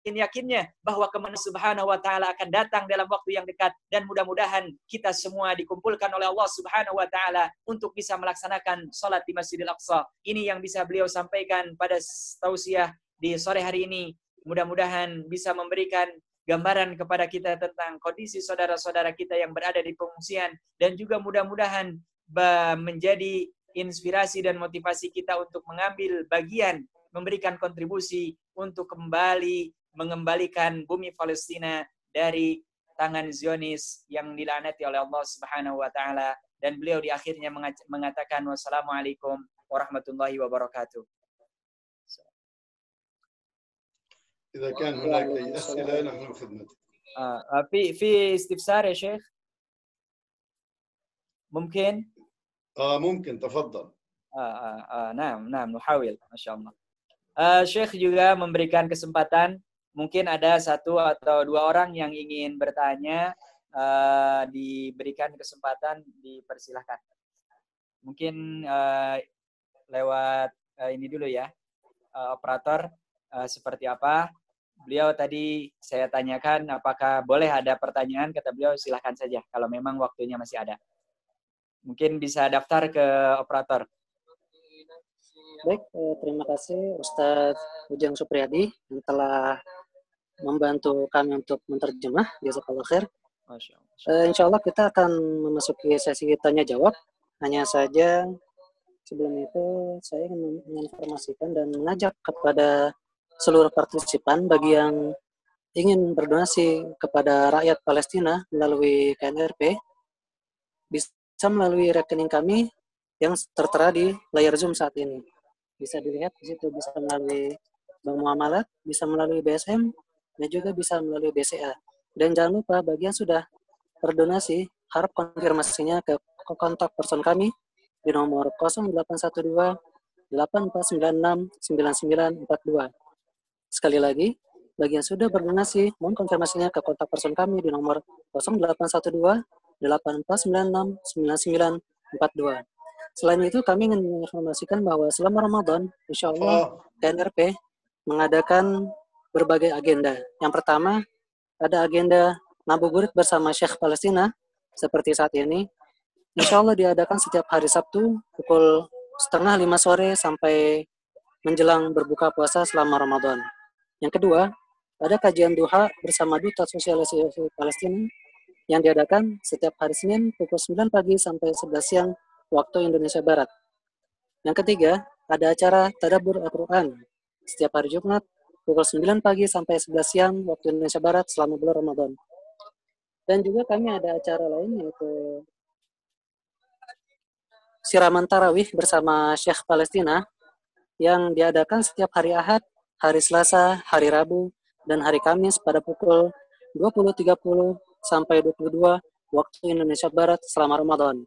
yakinnya bahwa kemenangan Subhanahu wa taala akan datang dalam waktu yang dekat dan mudah-mudahan kita semua dikumpulkan oleh Allah Subhanahu wa taala untuk bisa melaksanakan salat di Masjidil Aqsa. Ini yang bisa beliau sampaikan pada tausiah di sore hari ini. Mudah-mudahan bisa memberikan gambaran kepada kita tentang kondisi saudara-saudara kita yang berada di pengungsian dan juga mudah-mudahan menjadi inspirasi dan motivasi kita untuk mengambil bagian memberikan kontribusi untuk kembali mengembalikan bumi Palestina dari tangan Zionis yang dilanati oleh Allah Subhanahu wa taala dan beliau di akhirnya mengatakan wassalamualaikum warahmatullahi wabarakatuh. إذا كان هناك أي أسئلة نحن خدمتك. في في استفسار يا شيخ؟ ممكن؟ آه ممكن تفضل. آه آه آه نعم نعم نحاول ما شاء الله. Uh, Syekh juga memberikan kesempatan mungkin ada satu atau dua orang yang ingin bertanya, uh, diberikan kesempatan, dipersilahkan. Mungkin uh, lewat uh, ini dulu ya, uh, operator uh, seperti apa. Beliau tadi saya tanyakan apakah boleh ada pertanyaan, kata beliau silahkan saja kalau memang waktunya masih ada. Mungkin bisa daftar ke operator. Baik, terima kasih Ustadz Ujang Supriyadi yang telah membantu kami untuk menerjemah. Jazakallah khair. Masya Allah. Uh, insya Allah kita akan memasuki sesi tanya jawab. Hanya saja sebelum itu saya ingin menginformasikan dan mengajak kepada seluruh partisipan bagi yang ingin berdonasi kepada rakyat Palestina melalui KNRP bisa melalui rekening kami yang tertera di layar Zoom saat ini. bisa dilihat di situ bisa melalui Bank Muamalat, bisa melalui BSM, dan juga bisa melalui BCA. Dan jangan lupa bagi yang sudah berdonasi, harap konfirmasinya ke kontak person kami di nomor 0812 8496 9942. Sekali lagi, bagi yang sudah berdonasi, mohon konfirmasinya ke kontak person kami di nomor 0812 8496 9942. Selain itu, kami ingin menginformasikan bahwa selama Ramadan, insya Allah, KNRP mengadakan berbagai agenda. Yang pertama, ada agenda ngabuburit bersama Syekh Palestina, seperti saat ini. Insya Allah diadakan setiap hari Sabtu, pukul setengah lima sore sampai menjelang berbuka puasa selama Ramadan. Yang kedua, ada kajian duha bersama Duta Sosialisasi Palestina yang diadakan setiap hari Senin pukul 9 pagi sampai 11 siang waktu Indonesia Barat. Yang ketiga, ada acara Tadabur Al-Quran setiap hari Jumat pukul 9 pagi sampai 11 siang waktu Indonesia Barat selama bulan Ramadan. Dan juga kami ada acara lain yaitu siraman tarawih bersama Syekh Palestina yang diadakan setiap hari Ahad, hari Selasa, hari Rabu, dan hari Kamis pada pukul 20.30 sampai 22 waktu Indonesia Barat selama Ramadan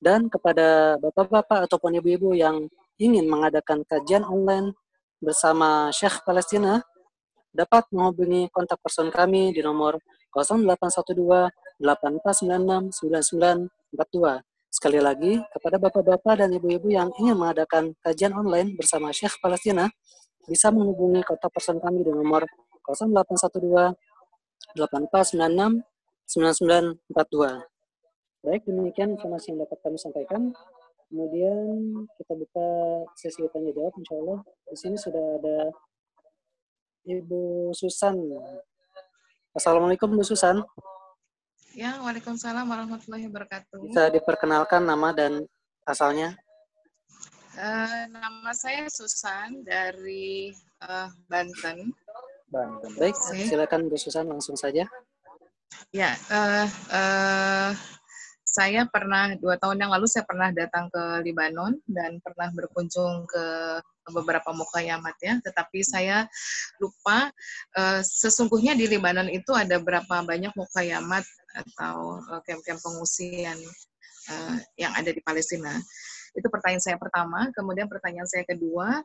dan kepada bapak-bapak ataupun ibu-ibu yang ingin mengadakan kajian online bersama Syekh Palestina dapat menghubungi kontak person kami di nomor 0812 8496 9942. Sekali lagi, kepada bapak-bapak dan ibu-ibu yang ingin mengadakan kajian online bersama Syekh Palestina, bisa menghubungi kontak person kami di nomor 0812 8496 9942. Baik, demikian informasi yang dapat kami sampaikan. Kemudian kita buka sesi tanya jawab, insya Allah. Di sini sudah ada Ibu Susan. Assalamualaikum Bu Susan. Ya, Waalaikumsalam warahmatullahi wabarakatuh. Bisa diperkenalkan nama dan asalnya? Uh, nama saya Susan dari uh, Banten. Banten. Baik, silakan Bu Susan langsung saja. Ya, uh, uh, saya pernah dua tahun yang lalu saya pernah datang ke Libanon dan pernah berkunjung ke beberapa mukayamat ya, tetapi saya lupa uh, sesungguhnya di Libanon itu ada berapa banyak mukayamat atau uh, camp-camp pengungsian uh, yang ada di Palestina. Itu pertanyaan saya pertama. Kemudian pertanyaan saya kedua,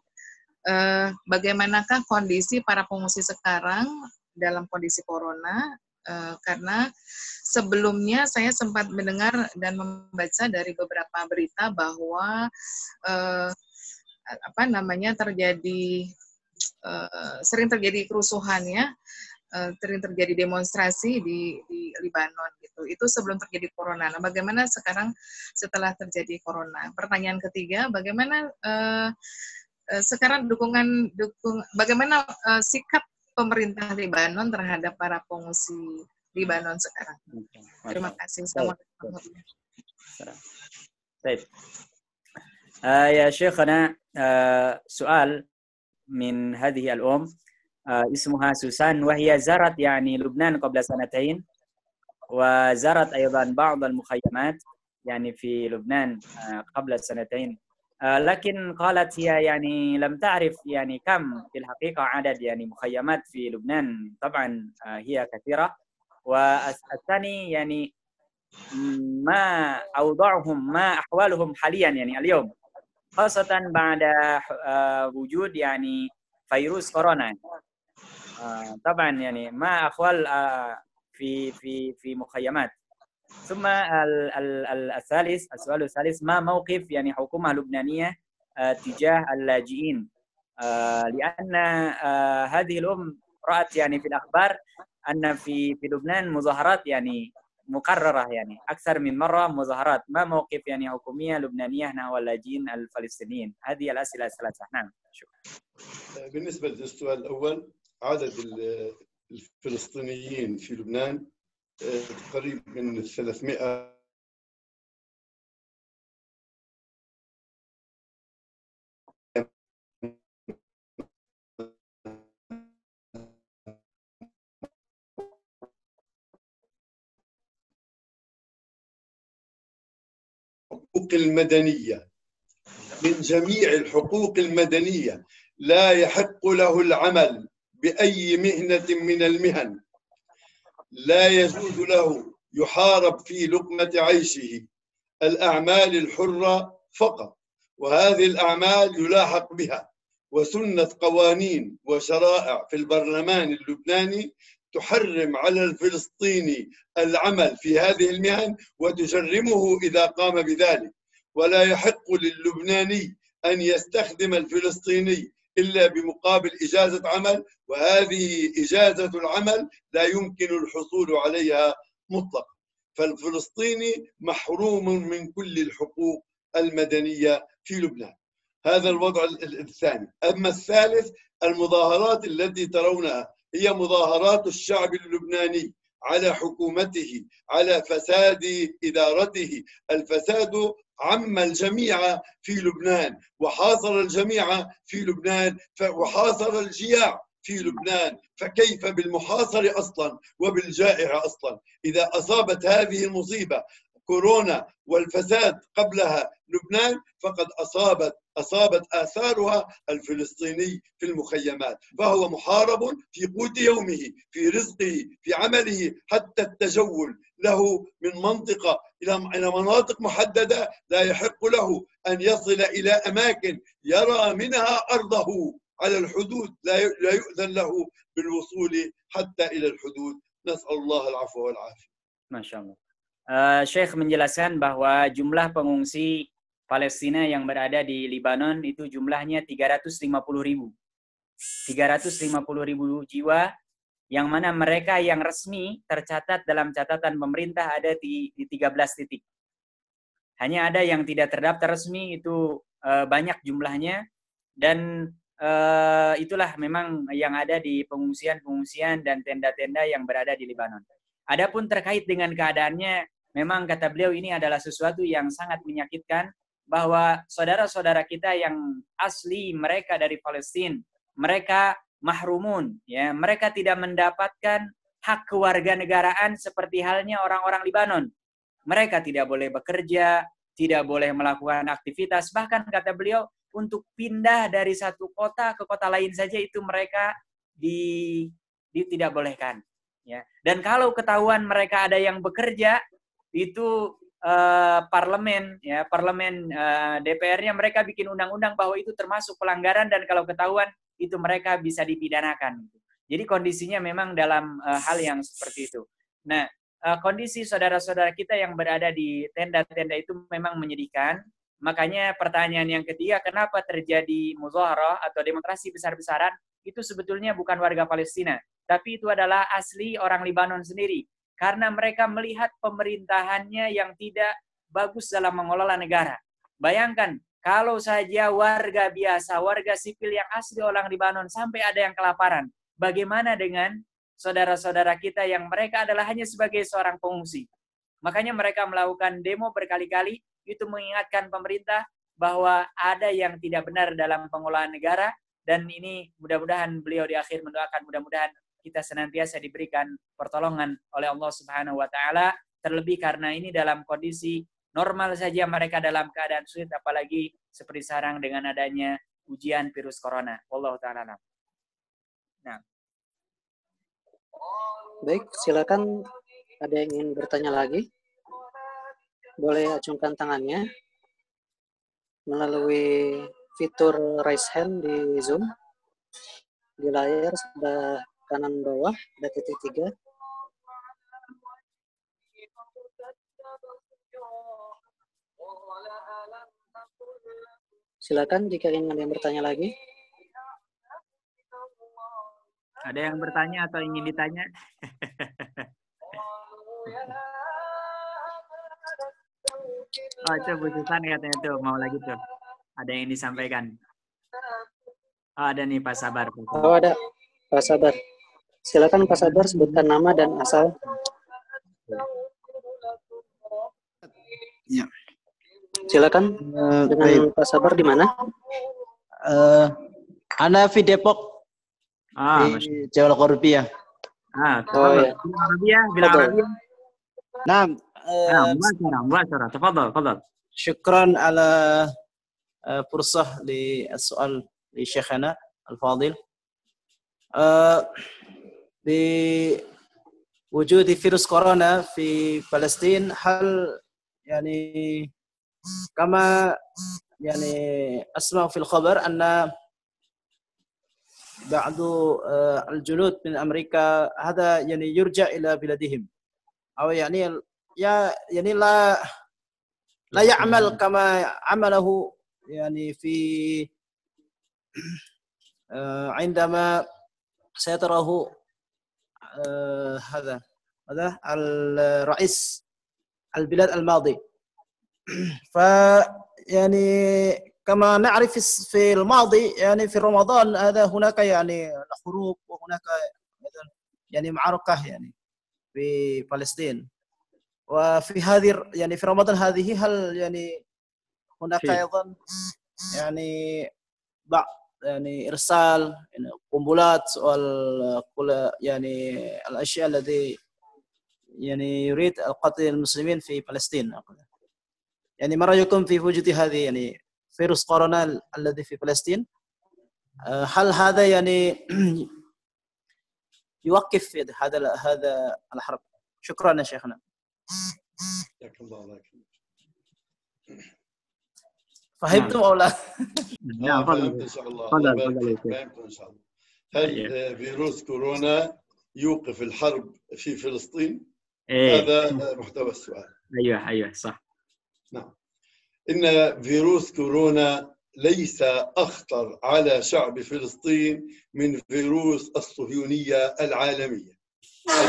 uh, bagaimanakah kondisi para pengungsi sekarang dalam kondisi corona? Uh, karena sebelumnya saya sempat mendengar dan membaca dari beberapa berita bahwa uh, apa namanya terjadi uh, sering terjadi kerusuhan ya sering terjadi demonstrasi di di Libanon gitu. Itu sebelum terjadi corona. Nah bagaimana sekarang setelah terjadi corona? Pertanyaan ketiga bagaimana uh, sekarang dukungan dukung bagaimana uh, sikap pemerintah Libanon terhadap para pengungsi Libanon sekarang. Terima kasih. Assalamualaikum طيب آه يا شيخنا آه سؤال من هذه الأم آه اسمها سوسان وهي زارت يعني لبنان قبل سنتين وزارت أيضا بعض المخيمات يعني في لبنان آه قبل سنتين آه لكن قالت هي يعني لم تعرف يعني كم في الحقيقة عدد يعني مخيمات في لبنان. طبعا آه هي كثيرة. والثاني يعني ما أوضاعهم ما أحوالهم حاليا يعني اليوم خاصة بعد وجود يعني فيروس كورونا. طبعا يعني ما أحوال في في في مخيمات. ثم الثالث السؤال الثالث ما موقف يعني حكومة لبنانية تجاه اللاجئين؟ لأن هذه الأم رأت يعني في الأخبار أن في في لبنان مظاهرات يعني مكررة يعني أكثر من مرة مظاهرات. ما موقف يعني حكومية لبنانية نحو اللاجئين الفلسطينيين؟ هذه الأسئلة الثلاثة. نعم شكرا. بالنسبة للسؤال الأول عدد الفلسطينيين في لبنان قريب من 300 الحقوق المدنية. من جميع الحقوق المدنية لا يحق له العمل بأي مهنة من المهن. لا يجوز له يحارب في لقمة عيشه. الأعمال الحرة فقط وهذه الأعمال يلاحق بها. وسنة قوانين وشرائع في البرلمان اللبناني تحرم على الفلسطيني العمل في هذه المهن وتجرمه إذا قام بذلك. ولا يحق للبناني أن يستخدم الفلسطيني إلا بمقابل إجازة عمل وهذه إجازة العمل لا يمكن الحصول عليها مطلقا. فالفلسطيني محروم من كل الحقوق المدنية في لبنان. هذا الوضع الثاني. أما الثالث المظاهرات التي ترونها هي مظاهرات الشعب اللبناني. على حكومته على فساد إدارته. الفساد عم الجميع في لبنان وحاصر الجميع في لبنان وحاصر الجياع في لبنان. فكيف بالمحاصر أصلا وبالجائع أصلا؟ إذا أصابت هذه المصيبة كورونا والفساد قبلها لبنان فقد اصابت أصابت آثارها الفلسطيني في المخيمات فهو محارب في قوت يومه في رزقه في عمله حتى التجول له من منطقة إلى إلى مناطق محددة لا يحق له أن يصل إلى أماكن يرى منها أرضه على الحدود لا يؤذن له بالوصول حتى إلى الحدود نسأل الله العفو والعافية. ما شاء الله. Uh, Syekh menjelaskan bahwa jumlah pengungsi Palestina yang berada di Libanon itu jumlahnya 350 ribu. 350 ribu jiwa yang mana mereka yang resmi tercatat dalam catatan pemerintah ada di, di 13 titik. Hanya ada yang tidak terdaftar resmi itu uh, banyak jumlahnya dan uh, itulah memang yang ada di pengungsian-pengungsian dan tenda-tenda yang berada di Libanon. Adapun terkait dengan keadaannya, memang kata beliau ini adalah sesuatu yang sangat menyakitkan bahwa saudara-saudara kita yang asli mereka dari Palestina, mereka mahrumun ya. Mereka tidak mendapatkan hak kewarganegaraan seperti halnya orang-orang Libanon. Mereka tidak boleh bekerja tidak boleh melakukan aktivitas. Bahkan kata beliau untuk pindah dari satu kota ke kota lain saja itu mereka di, di tidak bolehkan ya. Dan kalau ketahuan mereka ada yang bekerja itu uh, parlemen ya parlemen uh, eh, DPR-nya mereka bikin undang-undang bahwa itu termasuk pelanggaran dan kalau ketahuan itu mereka bisa dipidanakan. Jadi kondisinya memang dalam uh, hal yang seperti itu. Nah, uh, kondisi saudara-saudara kita yang berada di tenda-tenda itu memang menyedihkan. Makanya pertanyaan yang ketiga, kenapa terjadi muzaharah atau demonstrasi besar-besaran? Itu sebetulnya bukan warga Palestina, tapi itu adalah asli orang Libanon sendiri. Karena mereka melihat pemerintahannya yang tidak bagus dalam mengelola negara. Bayangkan, kalau saja warga biasa, warga sipil yang asli orang Libanon sampai ada yang kelaparan, bagaimana dengan saudara-saudara kita yang mereka adalah hanya sebagai seorang pengungsi? Makanya mereka melakukan demo berkali-kali, itu mengingatkan pemerintah bahwa ada yang tidak benar dalam pengelolaan negara, dan ini mudah-mudahan beliau di akhir mendoakan mudah-mudahan kita senantiasa diberikan pertolongan oleh Allah Subhanahu wa taala terlebih karena ini dalam kondisi normal saja mereka dalam keadaan sulit apalagi seperti sekarang dengan adanya ujian virus corona. Allah taala. Nah. Baik, silakan ada yang ingin bertanya lagi. Boleh acungkan tangannya melalui fitur raise hand di Zoom. Di layar sebelah kanan bawah ada titik tiga. Silakan jika ingin ada yang bertanya lagi. Ada yang bertanya atau ingin ditanya? (laughs) oh, itu Bu Susan katanya tuh mau lagi tuh. Ada yang disampaikan. Oh, ada nih Pak Sabar. Oh, ada. Pak Sabar. Silakan Pak Sabar sebutkan nama dan asal. Ya. Silakan uh, dengan baik. Pak Sabar di mana? Uh, Ana di Depok. Ah, di Jawa Korbia. Ah, oh, ya. Arabia, bilang Arabia. نعم نعم مباشرة مباشرة تفضل تفضل شكرا على فرصة للسؤال لشيخنا الفاضل بوجود فيروس كورونا في فلسطين هل يعني كما يعني أسمع في الخبر أن بعض الجنود من أمريكا هذا يعني يرجع إلى بلادهم أو يعني يا يعني لا لا يعمل كما عمله يعني في عندما سيطره هذا هذا الرئيس البلاد الماضي. (clears throat) ف يعني كما نعرف في الماضي يعني في رمضان هذا هناك يعني حروب وهناك يعني معركة يعني في فلسطين. وفي هذه يعني في رمضان هذه هل يعني هناك أيضا يعني بعض يعني إرسال يعني قنبلات يعني الأشياء التي يعني يريد قتل المسلمين في فلسطين. يعني ما رأيكم في وجود هذه يعني فيروس كورونا الذي في فلسطين؟ هل هذا يعني (clears throat) يوقف هذا هذا الحرب؟ شكرا يا شيخنا. فهمتم أو لا؟ نعم فهمت إن شاء الله. فهمت إن شاء الله. هل فيروس كورونا يوقف الحرب في فلسطين؟ إيه. هذا محتوى السؤال. أيوه أيوه صح. نعم. إن فيروس كورونا ليس أخطر على شعب فلسطين من فيروس الصهيونية العالمية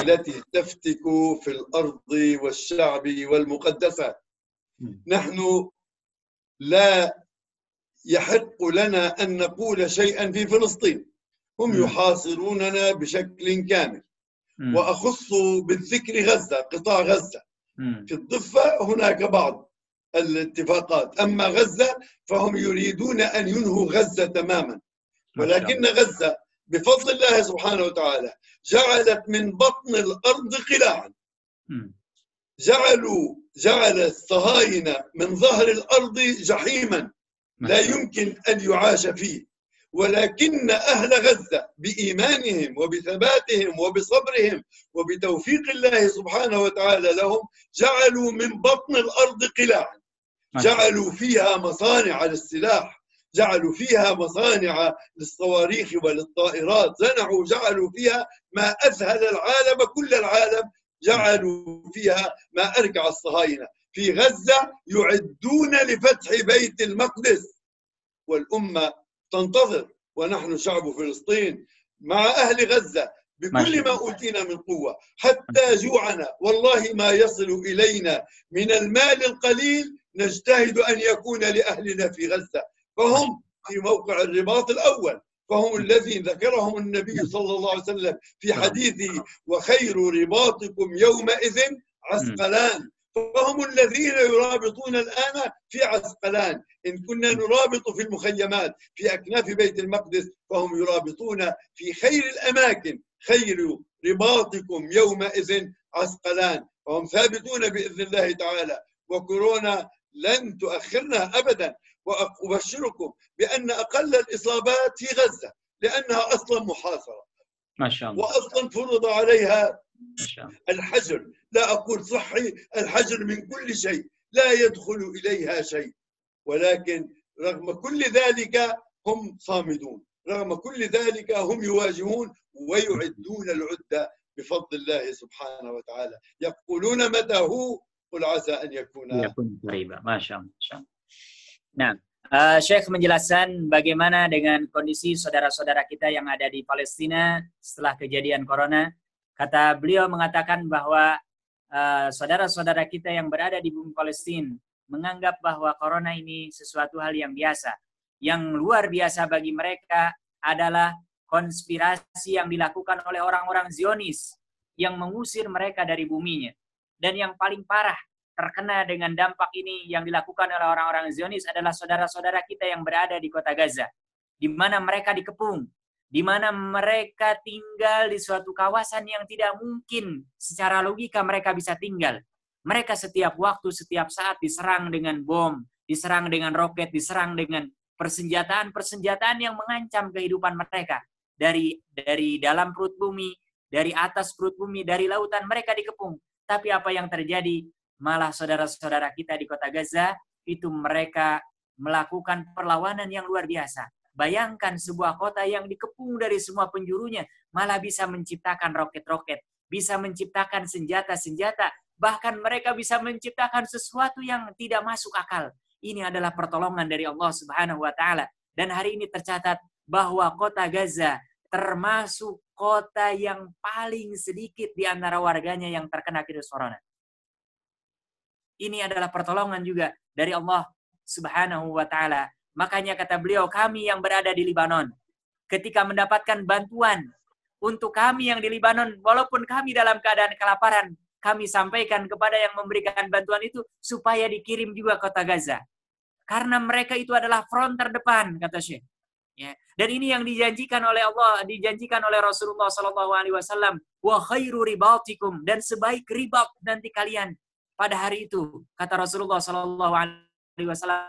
التي تفتك في الأرض والشعب والمقدسات. نحن لا يحق لنا أن نقول شيئا في فلسطين. هم يحاصروننا بشكل كامل. وأخص بالذكر غزة قطاع غزة. في الضفة هناك بعض الاتفاقات. أما غزة فهم يريدون أن ينهوا غزة تماما. ولكن غزة بفضل الله سبحانه وتعالى جعلت من بطن الأرض قلاعا. جعلوا جعل الصهاينة من ظهر الأرض جحيما لا يمكن أن يعاش فيه. ولكن أهل غزة بإيمانهم وبثباتهم وبصبرهم وبتوفيق الله سبحانه وتعالى لهم جعلوا من بطن الأرض قلاعا جعلوا فيها مصانع للسلاح جعلوا فيها مصانع للصواريخ وللطائرات صنعوا جعلوا فيها ما أذهل العالم كل العالم جعلوا فيها ما أرجع الصهاينة. في غزة يعدون لفتح بيت المقدس. والأمة تنتظر. ونحن شعب فلسطين مع أهل غزة بكل ما أوتينا من قوة. حتى جوعنا. والله ما يصل إلينا من المال القليل نجتهد أن يكون لأهلنا في غزة. فهم في موقع الرباط الأول. فهم الذين ذكرهم النبي صلى الله عليه وسلم في حديثه وخير رباطكم يومئذ عسقلان. فهم الذين يرابطون الآن في عسقلان. إن كنا نرابط في المخيمات في أكناف بيت المقدس فهم يرابطون في خير الأماكن. خير رباطكم يومئذ عسقلان. فهم ثابتون بإذن الله تعالى. وكورونا لن تؤخرنا أبدا. وأبشركم بأن أقل الإصابات في غزة لأنها أصلا محاصرة. ما شاء الله. وأصلا فرض عليها ما شاء الله. الحجر. لا أقول صحي الحجر من كل شيء لا يدخل إليها شيء. ولكن رغم كل ذلك هم صامدون. رغم كل ذلك هم يواجهون ويعدون العدة بفضل الله سبحانه وتعالى. يقولون متى هو؟ قل عسى أن يكون يكون قريبا. ما شاء الله. Nah, uh, Syekh menjelaskan bagaimana dengan kondisi saudara-saudara kita yang ada di Palestina setelah kejadian corona. Kata beliau mengatakan bahwa uh, saudara-saudara kita yang berada di bumi Palestina menganggap bahwa corona ini sesuatu hal yang biasa. Yang luar biasa bagi mereka adalah konspirasi yang dilakukan oleh orang-orang Zionis yang mengusir mereka dari buminya. Dan yang paling parah, terkena dengan dampak ini yang dilakukan oleh orang-orang Zionis adalah saudara-saudara kita yang berada di kota Gaza, di mana mereka dikepung, di mana mereka tinggal di suatu kawasan yang tidak mungkin secara logika mereka bisa tinggal. Mereka setiap waktu, setiap saat diserang dengan bom, diserang dengan roket, diserang dengan persenjataan-persenjataan yang mengancam kehidupan mereka dari dari dalam perut bumi, dari atas perut bumi, dari lautan mereka dikepung. Tapi apa yang terjadi? Malah saudara-saudara kita di kota Gaza itu mereka melakukan perlawanan yang luar biasa. Bayangkan sebuah kota yang dikepung dari semua penjurunya, malah bisa menciptakan roket-roket, bisa menciptakan senjata-senjata, bahkan mereka bisa menciptakan sesuatu yang tidak masuk akal. Ini adalah pertolongan dari Allah Subhanahu wa taala. Dan hari ini tercatat bahwa kota Gaza termasuk kota yang paling sedikit di antara warganya yang terkena virus corona. Ini adalah pertolongan juga dari Allah Subhanahu wa taala. Makanya kata beliau, kami yang berada di Libanon ketika mendapatkan bantuan untuk kami yang di Libanon walaupun kami dalam keadaan kelaparan, kami sampaikan kepada yang memberikan bantuan itu supaya dikirim juga kota Gaza. Karena mereka itu adalah front terdepan kata Syekh. Ya. Dan ini yang dijanjikan oleh Allah, dijanjikan oleh Rasulullah Wasallam. Wa khairu ribatikum dan sebaik ribat nanti kalian pada hari itu kata Rasulullah Sallallahu Alaihi Wasallam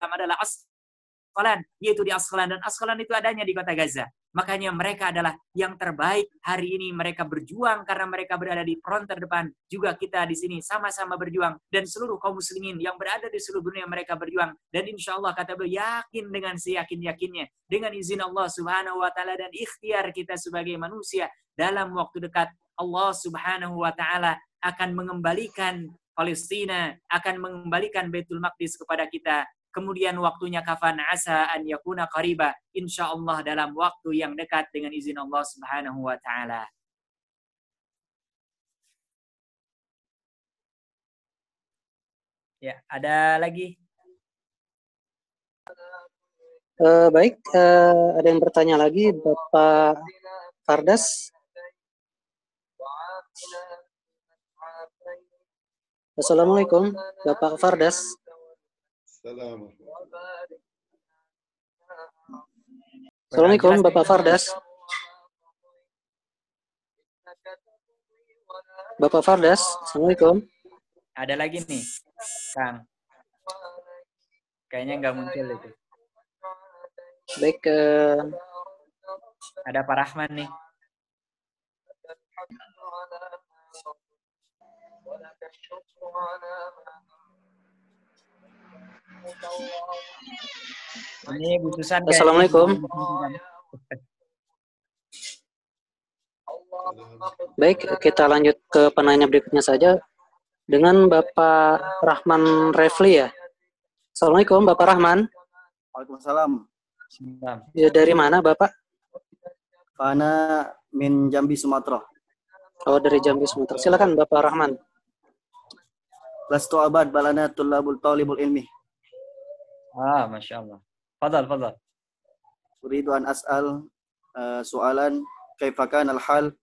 adalah Asqalan, yaitu di Asqalan dan Asqalan itu adanya di kota Gaza. Makanya mereka adalah yang terbaik hari ini mereka berjuang karena mereka berada di front terdepan. Juga kita di sini sama-sama berjuang dan seluruh kaum muslimin yang berada di seluruh dunia mereka berjuang dan insya Allah kata beliau yakin dengan seyakin-yakinnya dengan izin Allah Subhanahu wa taala dan ikhtiar kita sebagai manusia dalam waktu dekat Allah Subhanahu wa taala akan mengembalikan Palestina, akan mengembalikan Baitul Maqdis kepada kita. Kemudian waktunya kafan asa an yakuna qariba. Insyaallah dalam waktu yang dekat dengan izin Allah Subhanahu wa taala. Ya, ada lagi? Uh, baik, uh, ada yang bertanya lagi, Bapak Fardas. Assalamualaikum, Bapak Fardas. Assalamualaikum Bapak Fardas. Bapak Fardas, Assalamualaikum. Ada lagi nih, Kang. Kayaknya nggak muncul itu. Baik. Uh... Ada Pak Rahman nih. Ini Bu Susan. Assalamualaikum. Baik, kita lanjut ke penanya berikutnya saja dengan Bapak Rahman Refli ya. Assalamualaikum Bapak Rahman. Waalaikumsalam. Ya, dari mana Bapak? Fana min Jambi Sumatera. Oh dari Jambi Sumatera. Silakan Bapak Rahman. لست عباد بل أنا طلاب الطالب العلمي آه ما شاء الله تفضل تفضل أريد أن أسأل سؤالا كيف كان الحال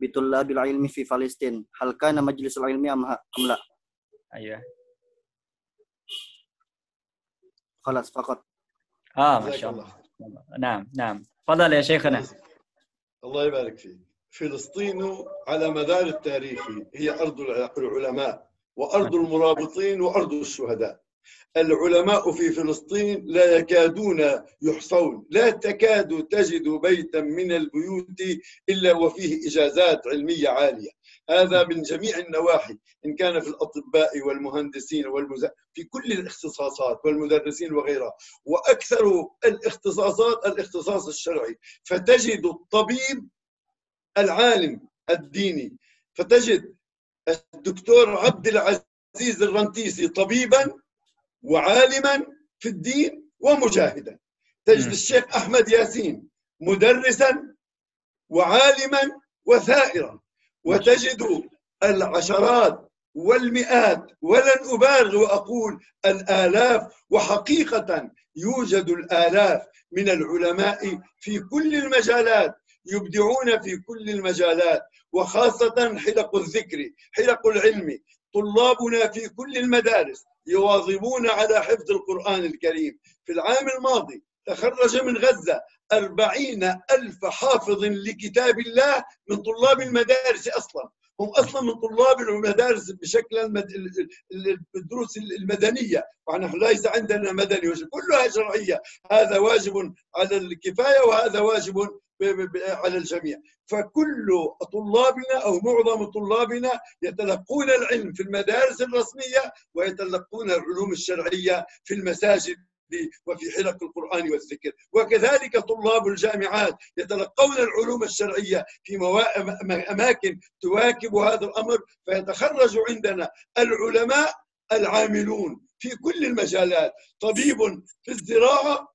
بطلاب العلم في فلسطين هل كان مجلس العلم أم, لا أيوه خلاص فقط آه ما شاء الله. الله نعم نعم تفضل يا شيخنا الله يبارك فيك فلسطين على مدار التاريخ هي أرض العلماء وأرض المرابطين وأرض الشهداء. العلماء في فلسطين لا يكادون يحصون. لا تكاد تجد بيتا من البيوت إلا وفيه إجازات علمية عالية. هذا من جميع النواحي. إن كان في الأطباء والمهندسين والمز... في كل الاختصاصات والمدرسين وغيرها. وأكثر الاختصاصات الاختصاص الشرعي. فتجد الطبيب العالم الديني. فتجد الدكتور عبد العزيز الرنتيسي طبيبا وعالما في الدين ومجاهدا. تجد الشيخ أحمد ياسين مدرسا وعالما وثائرا. وتجد العشرات والمئات ولن أبالغ وأقول الآلاف وحقيقة يوجد الآلاف من العلماء في كل المجالات يبدعون في كل المجالات وخاصة حلق الذكر حلق العلم. طلابنا في كل المدارس يواظبون على حفظ القرآن الكريم. في العام الماضي تخرج من غزة أربعين ألف حافظ لكتاب الله من طلاب المدارس أصلا. هم أصلا من طلاب المدارس بشكل الدروس المدنية. ونحن ليس عندنا مدني كلها شرعية. هذا واجب على الكفاية وهذا واجب على الجميع. فكل طلابنا أو معظم طلابنا يتلقون العلم في المدارس الرسمية ويتلقون العلوم الشرعية في المساجد وفي حلق القرآن والذكر. وكذلك طلاب الجامعات يتلقون العلوم الشرعية في أماكن تواكب هذا الأمر. فيتخرج عندنا العلماء العاملون في كل المجالات. طبيب في الزراعة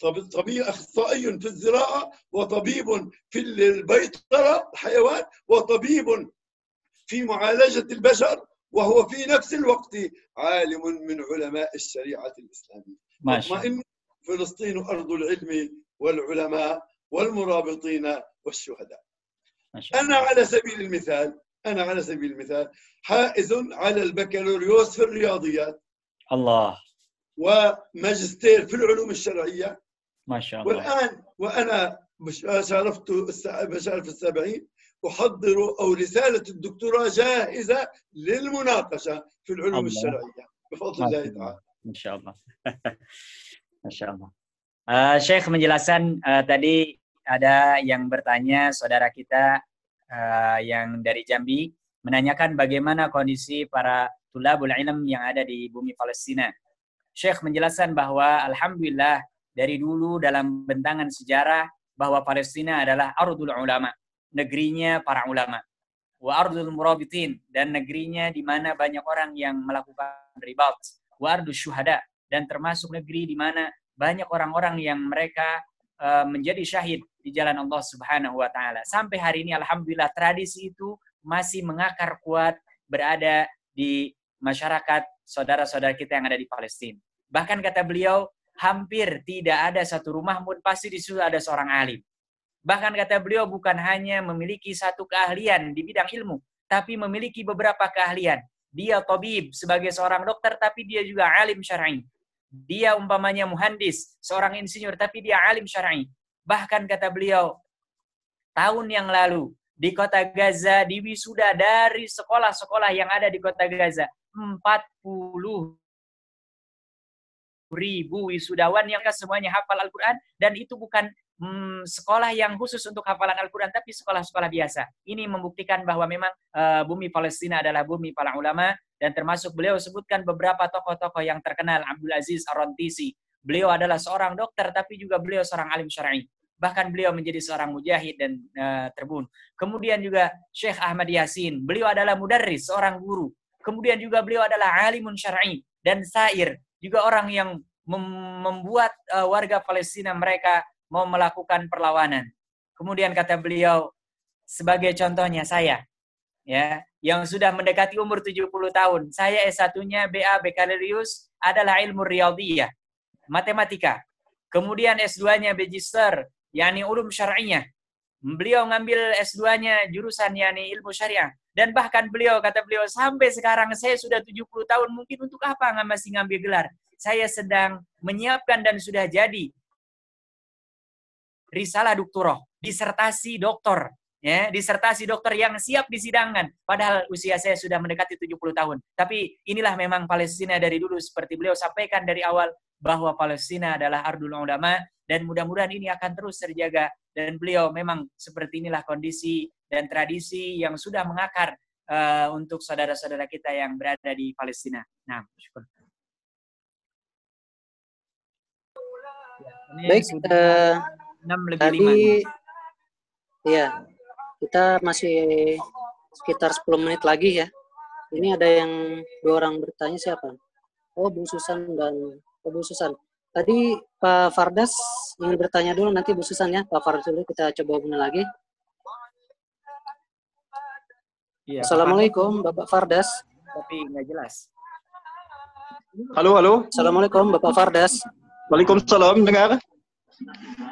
طبيب أخصائي في الزراعة وطبيب في البيطرة حيوان وطبيب في معالجة البشر وهو في نفس الوقت عالم من علماء الشريعة الإسلامية. ما شاء الله. فلسطين أرض العلم والعلماء والمرابطين والشهداء. أنا على سبيل المثال أنا على سبيل المثال حائز على البكالوريوس في الرياضيات. الله. وماجستير في العلوم الشرعية. ما شاء الله والآن وأنا شارفت بشارف السبعين أحضر أو رسالة الدكتوراه جاهزة للمناقشة في العلوم الله. الشرعية بفضل الله تعالى ما شاء الله (laughs) ما شاء الله uh, Syekh menjelaskan uh, tadi ada yang bertanya saudara kita uh, yang dari Jambi menanyakan bagaimana kondisi para tulabul ilm yang ada di bumi Palestina. Syekh menjelaskan bahwa alhamdulillah dari dulu dalam bentangan sejarah bahwa Palestina adalah ardul ulama, negerinya para ulama. Wa ardul murabitin dan negerinya di mana banyak orang yang melakukan ribat. Wa ardul syuhada dan termasuk negeri di mana banyak orang-orang yang mereka uh, menjadi syahid di jalan Allah Subhanahu wa taala. Sampai hari ini alhamdulillah tradisi itu masih mengakar kuat berada di masyarakat saudara-saudara kita yang ada di Palestina. Bahkan kata beliau, hampir tidak ada satu rumah pun pasti di situ ada seorang alim. Bahkan kata beliau bukan hanya memiliki satu keahlian di bidang ilmu, tapi memiliki beberapa keahlian. Dia tabib sebagai seorang dokter, tapi dia juga alim syar'i. Dia umpamanya muhandis, seorang insinyur, tapi dia alim syar'i. Bahkan kata beliau, tahun yang lalu di kota Gaza diwisuda dari sekolah-sekolah yang ada di kota Gaza 40 ribu wisudawan yang semuanya hafal Al-Quran dan itu bukan hmm, sekolah yang khusus untuk hafalan Al-Quran tapi sekolah-sekolah biasa. Ini membuktikan bahwa memang uh, bumi Palestina adalah bumi para ulama dan termasuk beliau sebutkan beberapa tokoh-tokoh yang terkenal Abdul Aziz Ar-Rantisi. Beliau adalah seorang dokter tapi juga beliau seorang alim syar'i. Bahkan beliau menjadi seorang mujahid dan uh, terbunuh. Kemudian juga Syekh Ahmad Yasin. Beliau adalah mudarris, seorang guru. Kemudian juga beliau adalah alimun syar'i dan sair juga orang yang mem membuat uh, warga Palestina mereka mau melakukan perlawanan. Kemudian kata beliau sebagai contohnya saya ya yang sudah mendekati umur 70 tahun. Saya S1-nya BA Baccalaureus adalah ilmu riyadhiyah, matematika. Kemudian S2-nya Magister, yakni ulum syar'iyah. Beliau ngambil S2-nya jurusan yakni ilmu syariah. Dan bahkan beliau, kata beliau, sampai sekarang saya sudah 70 tahun, mungkin untuk apa nggak masih ngambil gelar? Saya sedang menyiapkan dan sudah jadi risalah doktoral, disertasi doktor, ya, disertasi dokter yang siap disidangkan. Padahal usia saya sudah mendekati 70 tahun. Tapi inilah memang Palestina dari dulu seperti beliau sampaikan dari awal bahwa Palestina adalah ardul ulama dan mudah-mudahan ini akan terus terjaga dan beliau memang seperti inilah kondisi dan tradisi yang sudah mengakar uh, untuk saudara-saudara kita yang berada di Palestina. Nah, syukur. Baik, uh, 6 lebih tadi, 5. Iya, kita masih sekitar 10 menit lagi ya. Ini ada yang dua orang bertanya siapa? Oh, Bu Susan dan oh, Bu Susan. Tadi Pak Fardas ingin bertanya dulu, nanti Bu Susan ya. Pak Fardas dulu kita coba hubungi lagi. Iya, Assalamualaikum Bapak Fardas. Tapi nggak jelas. Halo, halo. Assalamualaikum Bapak Fardas. Waalaikumsalam, dengar?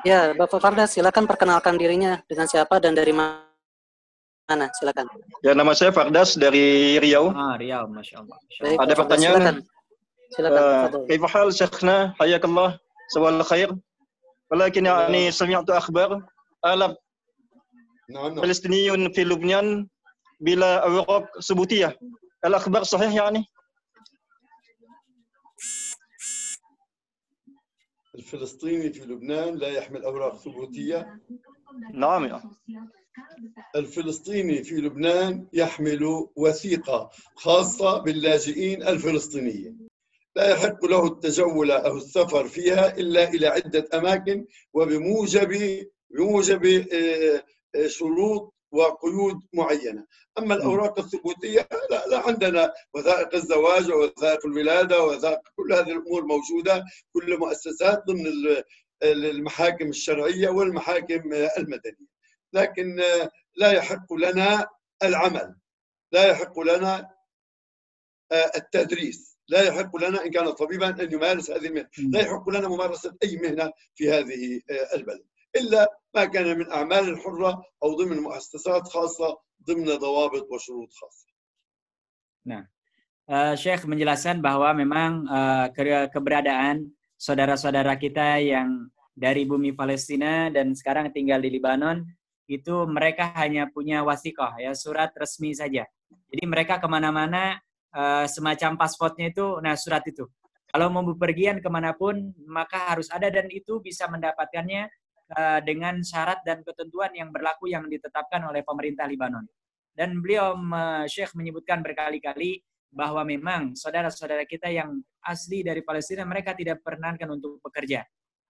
Ya, Bapak Fardas, silakan perkenalkan dirinya dengan siapa dan dari mana? Silakan. Ya, nama saya Fardas dari Riau. Ah, Riau, Masya Allah. Baik, Ada pertanyaan? Silakan. Uh, كيف حال شيخنا؟ حياك الله. صباح الخير. ولكن يعني سمعت أخبار آلاف فلسطينيون في لبنان بلا أوراق ثبوتية. الأخبار صحيح يعني؟ الفلسطيني في لبنان لا يحمل أوراق ثبوتية. نعم الفلسطيني في لبنان يحمل وثيقة خاصة باللاجئين الفلسطينيين. لا يحق له التجول أو السفر فيها إلا إلى عدة أماكن وبموجب بموجب آه، آه، شروط وقيود معينة، أما الأوراق الثبوتية لا, لا عندنا وثائق الزواج ووثائق الولادة ووثائق كل هذه الأمور موجودة. كل مؤسسات ضمن المحاكم الشرعية والمحاكم المدنية، لكن لا يحق لنا العمل لا يحق لنا آه، التدريس. لا يحق لنا ان كان طبيبا ان يمارس هذه المهنه، لا يحق لنا ممارسه اي مهنه في هذه آه، البلد. إلا ما كان من أعمال حرة أو ضمن مؤسسات خاصة ضمن ضوابط وشروط خاصة Nah, uh, Syekh menjelaskan bahwa memang uh, ke keberadaan saudara-saudara kita yang dari bumi Palestina dan sekarang tinggal di Libanon itu mereka hanya punya wasikoh ya surat resmi saja. Jadi mereka kemana-mana uh, semacam pasportnya itu, nah surat itu. Kalau mau bepergian ke mana pun maka harus ada dan itu bisa mendapatkannya uh, dengan syarat dan ketentuan yang berlaku yang ditetapkan oleh pemerintah Libanon. Dan beliau uh, Syekh menyebutkan berkali-kali bahwa memang saudara-saudara kita yang asli dari Palestina mereka tidak perkenankan untuk bekerja.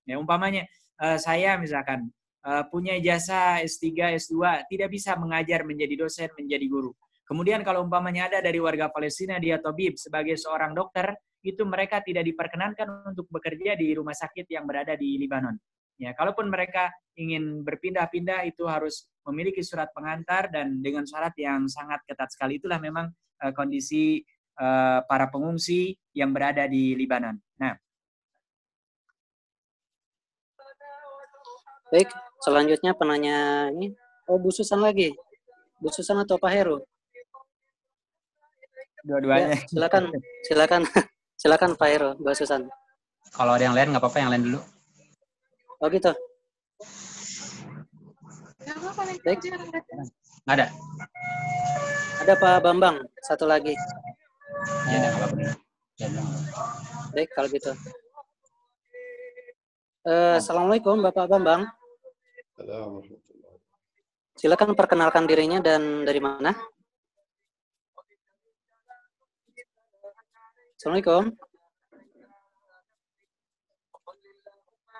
Ya umpamanya uh, saya misalkan uh, punya jasa S3, S2 tidak bisa mengajar menjadi dosen, menjadi guru. Kemudian kalau umpamanya ada dari warga Palestina dia tabib sebagai seorang dokter, itu mereka tidak diperkenankan untuk bekerja di rumah sakit yang berada di Libanon. Ya, kalaupun mereka ingin berpindah-pindah itu harus memiliki surat pengantar dan dengan syarat yang sangat ketat sekali. Itulah memang uh, kondisi uh, para pengungsi yang berada di Libanon. Nah, Baik, selanjutnya penanya ini. Oh, Bu Susan lagi. Bu Susan atau Pak Heru? Dua-duanya. Ya, silakan, silakan, (laughs) silakan Pak Heru, Bu Susan. Kalau ada yang lain nggak apa-apa, yang lain dulu. Oh gitu. Baik. Nggak ada. Ada Pak Bambang, satu lagi. Ya, ada apa-apa. Baik, kalau gitu. Uh, Assalamualaikum Bapak Bambang. Silakan perkenalkan dirinya dan dari mana? Assalamualaikum.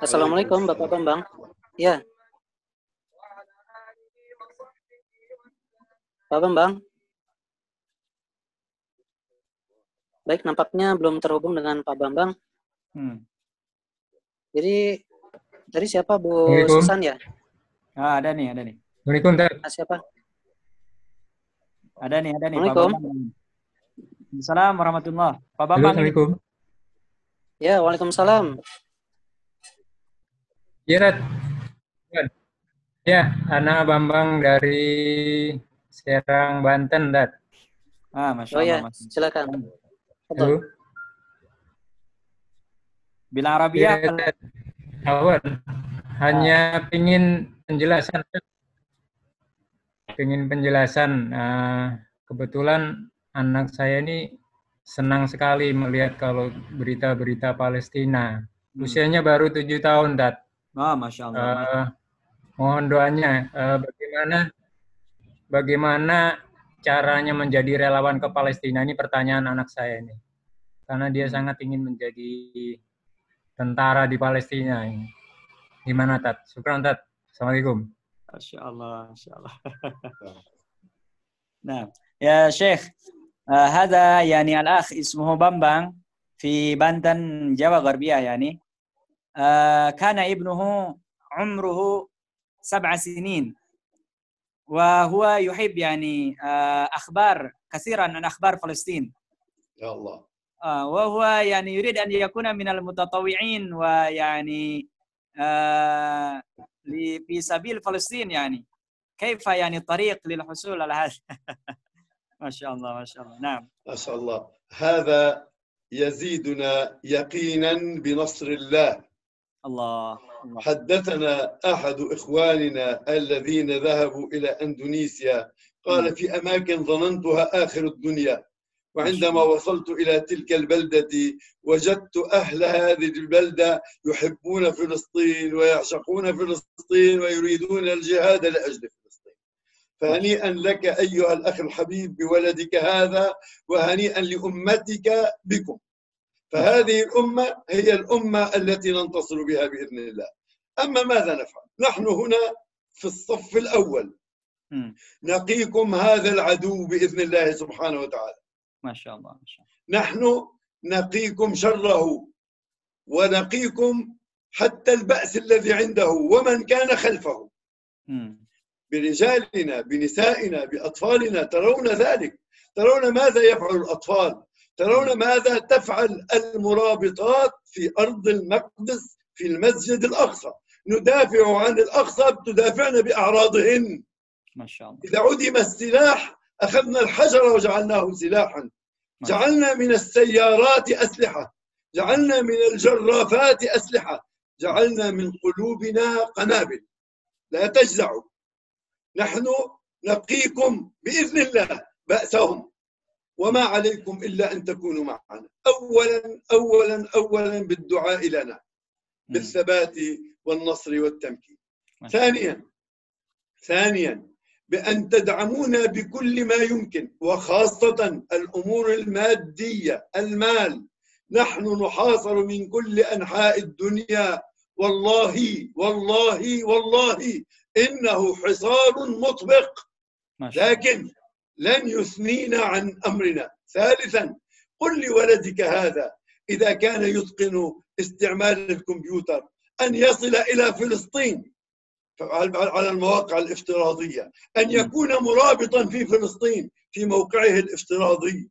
Assalamualaikum Bapak Bambang. Ya. Pak Bambang. Baik, nampaknya belum terhubung dengan Pak Bambang. Hmm. Jadi, dari siapa Bu Susan ya? Ah, ada nih, ada nih. Assalamualaikum, Nah, siapa? Ada nih, ada nih. Assalamualaikum. Assalamualaikum warahmatullahi Pak Bambang. Assalamualaikum. Ya, Waalaikumsalam. Iya, Rat. Ya, Ana Bambang dari Serang, Banten, Dad. Ah, Masya Oh ya, Allah. Mas. silakan. Halo. Bilang Arabia. Ya. Awan. Hanya pingin penjelasan. Dad. Pingin penjelasan. Nah, kebetulan anak saya ini senang sekali melihat kalau berita-berita Palestina. Usianya baru tujuh tahun, Dad. Ah, Masya Allah. Uh, mohon doanya. Uh, bagaimana bagaimana caranya menjadi relawan ke Palestina? Ini pertanyaan anak saya ini. Karena dia sangat ingin menjadi tentara di Palestina ini. Gimana tat? Syukran tat. Assalamualaikum. Masya Allah Masya Allah. (laughs) Nah ya Syekh uh, هذا يعني الأخ اسمه بامبang في Banten Jawa Garbiyah يعني كان ابنه عمره سبع سنين وهو يحب يعني أخبار كثيرا عن أخبار فلسطين يا الله وهو يعني يريد أن يكون من المتطوعين ويعني في سبيل فلسطين يعني كيف يعني الطريق للحصول على هذا ما شاء الله ما شاء الله. نعم. ما شاء الله. هذا يزيدنا يقينا بنصر الله. الله حدثنا أحد إخواننا الذين ذهبوا إلى أندونيسيا. قال في أماكن ظننتها آخر الدنيا. وعندما وصلت إلى تلك البلدة وجدت أهل هذه البلدة يحبون فلسطين ويعشقون فلسطين ويريدون الجهاد لأجل فلسطين فهنيئا لك أيها الأخ الحبيب بولدك هذا وهنيئا لأمتك بكم. فهذه الأمة هي الأمة التي ننتصر بها بإذن الله. أما ماذا نفعل؟ نحن هنا في الصف الأول. نقيكم هذا العدو بإذن الله سبحانه وتعالى. ما شاء الله ما شاء الله. نحن نقيكم شره ونقيكم حتى البأس الذي عنده ومن كان خلفه. برجالنا بنسائنا بأطفالنا ترون ذلك. ترون ماذا يفعل الأطفال؟ ترون ماذا تفعل المرابطات في أرض المقدس في المسجد الأقصى؟ ندافع عن الأقصى تدافعن بأعراضهن. ما شاء الله. إذا عدم السلاح أخذنا الحجر وجعلناه سلاحا. جعلنا من السيارات أسلحة. جعلنا من الجرافات أسلحة. جعلنا من قلوبنا قنابل. لا تجزعوا. نحن نقيكم بإذن الله بأسهم. وما عليكم إلا أن تكونوا معنا. أولا أولا أولا بالدعاء لنا. بالثبات والنصر والتمكين. ثانيا ثانيا بأن تدعمونا بكل ما يمكن وخاصة الأمور المادية المال. نحن نحاصر من كل أنحاء الدنيا. والله والله والله. إنه حصار مطبق لكن لن يثنينا عن أمرنا. ثالثا قل لولدك هذا إذا كان يتقن استعمال الكمبيوتر أن يصل إلى فلسطين. على المواقع الافتراضية. أن يكون مرابطا في فلسطين في موقعه الافتراضي.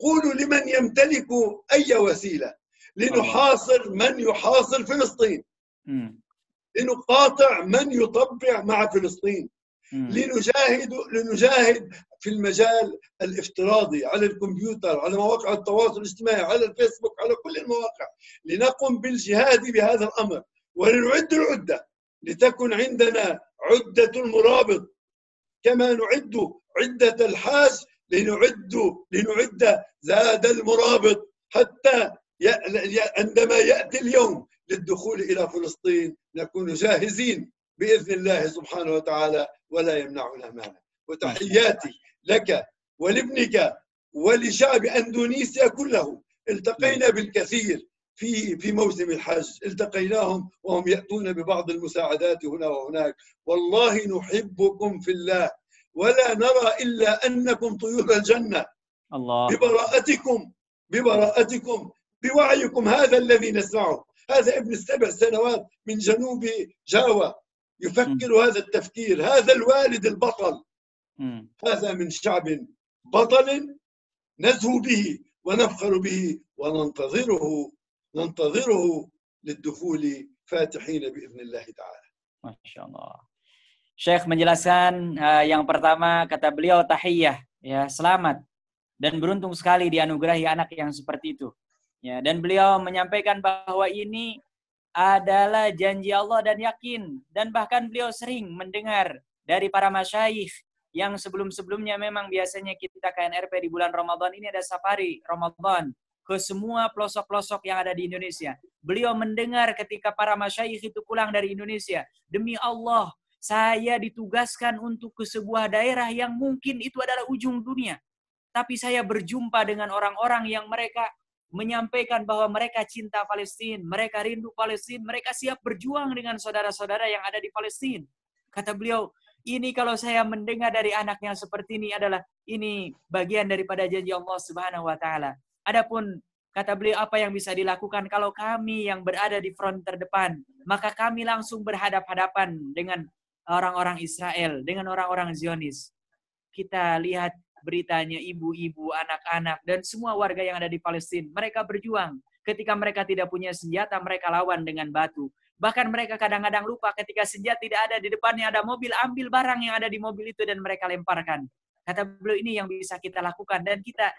قولوا لمن يمتلك أي وسيلة لنحاصر من يحاصر فلسطين. لنقاطع من يطبع مع فلسطين. لنجاهد لنجاهد في المجال الافتراضي على الكمبيوتر على مواقع التواصل الاجتماعي على الفيسبوك على كل المواقع. لنقم بالجهاد بهذا الأمر. ولنعد العدة. لتكن عندنا عدة المرابط. كما نعد عدة الحاج لنعد لنعد زاد المرابط. حتى عندما يأتي اليوم للدخول إلى فلسطين نكون جاهزين بإذن الله سبحانه وتعالى ولا يمنعنا مانع وتحياتي لك ولابنك ولشعب أندونيسيا كله. التقينا بالكثير في في موسم الحج. التقيناهم وهم يأتون ببعض المساعدات هنا وهناك. والله نحبكم في الله. ولا نرى إلا أنكم طيور الجنة. الله. ببراءتكم ببراءتكم بوعيكم هذا الذي نسمعه. هذا ابن السبع سنوات من جنوب جاوا يفكر هذا التفكير هذا الوالد البطل. هذا من شعب بطل نزهو به ونفخر به وننتظره ننتظره للدخول فاتحين بإذن الله تعالى. ما شاء الله. Syekh menjelaskan uh, yang pertama kata beliau tahiyah. Ya selamat. Dan beruntung sekali dianugerahi anak yang seperti itu. Ya dan beliau menyampaikan bahwa ini adalah janji Allah dan yakin. Dan bahkan beliau sering mendengar dari para masyayikh yang sebelum-sebelumnya memang biasanya kita KNRP di bulan Ramadan ini ada safari Ramadan ke semua pelosok-pelosok yang ada di Indonesia. Beliau mendengar ketika para masyayikh itu pulang dari Indonesia. Demi Allah, saya ditugaskan untuk ke sebuah daerah yang mungkin itu adalah ujung dunia. Tapi saya berjumpa dengan orang-orang yang mereka menyampaikan bahwa mereka cinta Palestina, mereka rindu Palestina, mereka siap berjuang dengan saudara-saudara yang ada di Palestina. Kata beliau, ini kalau saya mendengar dari anak yang seperti ini adalah ini bagian daripada janji Allah Subhanahu wa taala. Adapun kata beliau apa yang bisa dilakukan kalau kami yang berada di front terdepan, maka kami langsung berhadap-hadapan dengan orang-orang Israel, dengan orang-orang Zionis. Kita lihat beritanya ibu-ibu, anak-anak, dan semua warga yang ada di Palestina. Mereka berjuang. Ketika mereka tidak punya senjata, mereka lawan dengan batu. Bahkan mereka kadang-kadang lupa ketika senjata tidak ada di depannya ada mobil, ambil barang yang ada di mobil itu dan mereka lemparkan. Kata beliau ini yang bisa kita lakukan dan kita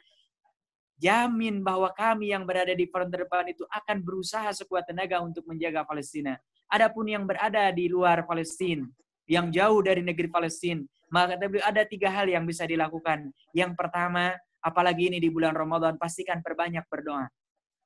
jamin bahwa kami yang berada di front depan itu akan berusaha sekuat tenaga untuk menjaga Palestina. Adapun yang berada di luar Palestina, yang jauh dari negeri Palestina, Maka kata beliau ada tiga hal yang bisa dilakukan. Yang pertama, apalagi ini di bulan Ramadan, pastikan perbanyak berdoa.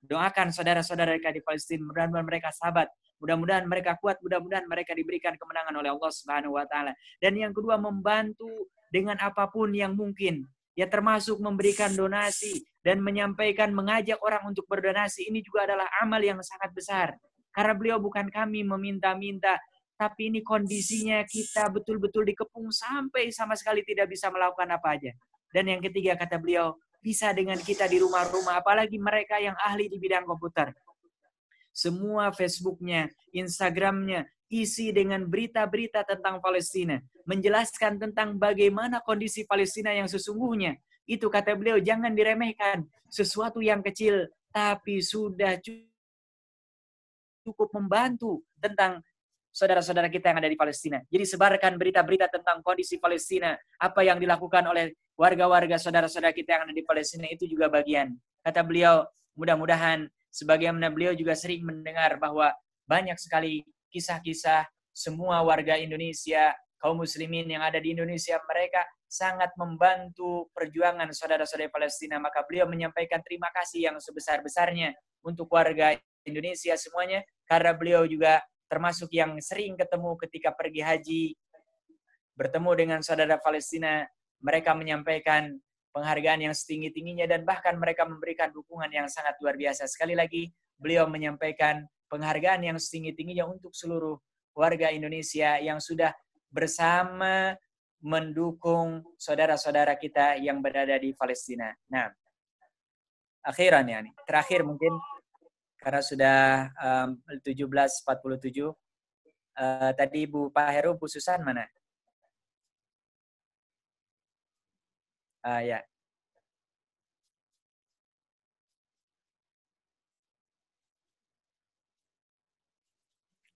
Doakan saudara-saudara mereka di Palestina, mudah-mudahan mereka sahabat, mudah-mudahan mereka kuat, mudah-mudahan mereka diberikan kemenangan oleh Allah Subhanahu wa taala. Dan yang kedua membantu dengan apa pun yang mungkin. Ya termasuk memberikan donasi dan menyampaikan mengajak orang untuk berdonasi ini juga adalah amal yang sangat besar. Karena beliau bukan kami meminta-minta, tapi ini kondisinya kita betul-betul dikepung sampai sama sekali tidak bisa melakukan apa aja. Dan yang ketiga kata beliau, bisa dengan kita di rumah-rumah, apalagi mereka yang ahli di bidang komputer. Semua Facebooknya, Instagramnya, isi dengan berita-berita tentang Palestina. Menjelaskan tentang bagaimana kondisi Palestina yang sesungguhnya. Itu kata beliau, jangan diremehkan. Sesuatu yang kecil, tapi sudah cukup membantu tentang saudara-saudara kita yang ada di Palestina. Jadi sebarkan berita-berita tentang kondisi Palestina, apa yang dilakukan oleh warga-warga saudara-saudara kita yang ada di Palestina itu juga bagian. Kata beliau, mudah-mudahan sebagaimana beliau juga sering mendengar bahwa banyak sekali kisah-kisah semua warga Indonesia, kaum muslimin yang ada di Indonesia, mereka sangat membantu perjuangan saudara-saudara Palestina. Maka beliau menyampaikan terima kasih yang sebesar-besarnya untuk warga Indonesia semuanya, karena beliau juga termasuk yang sering ketemu ketika pergi haji, bertemu dengan saudara Palestina, mereka menyampaikan penghargaan yang setinggi-tingginya dan bahkan mereka memberikan dukungan yang sangat luar biasa. Sekali lagi, beliau menyampaikan penghargaan yang setinggi-tingginya untuk seluruh warga Indonesia yang sudah bersama mendukung saudara-saudara kita yang berada di Palestina. Nah, akhiran ya nih. Terakhir mungkin karena sudah um, 17.47 uh, tadi Bu Pak Heru, Bu Susan mana? Uh, ya.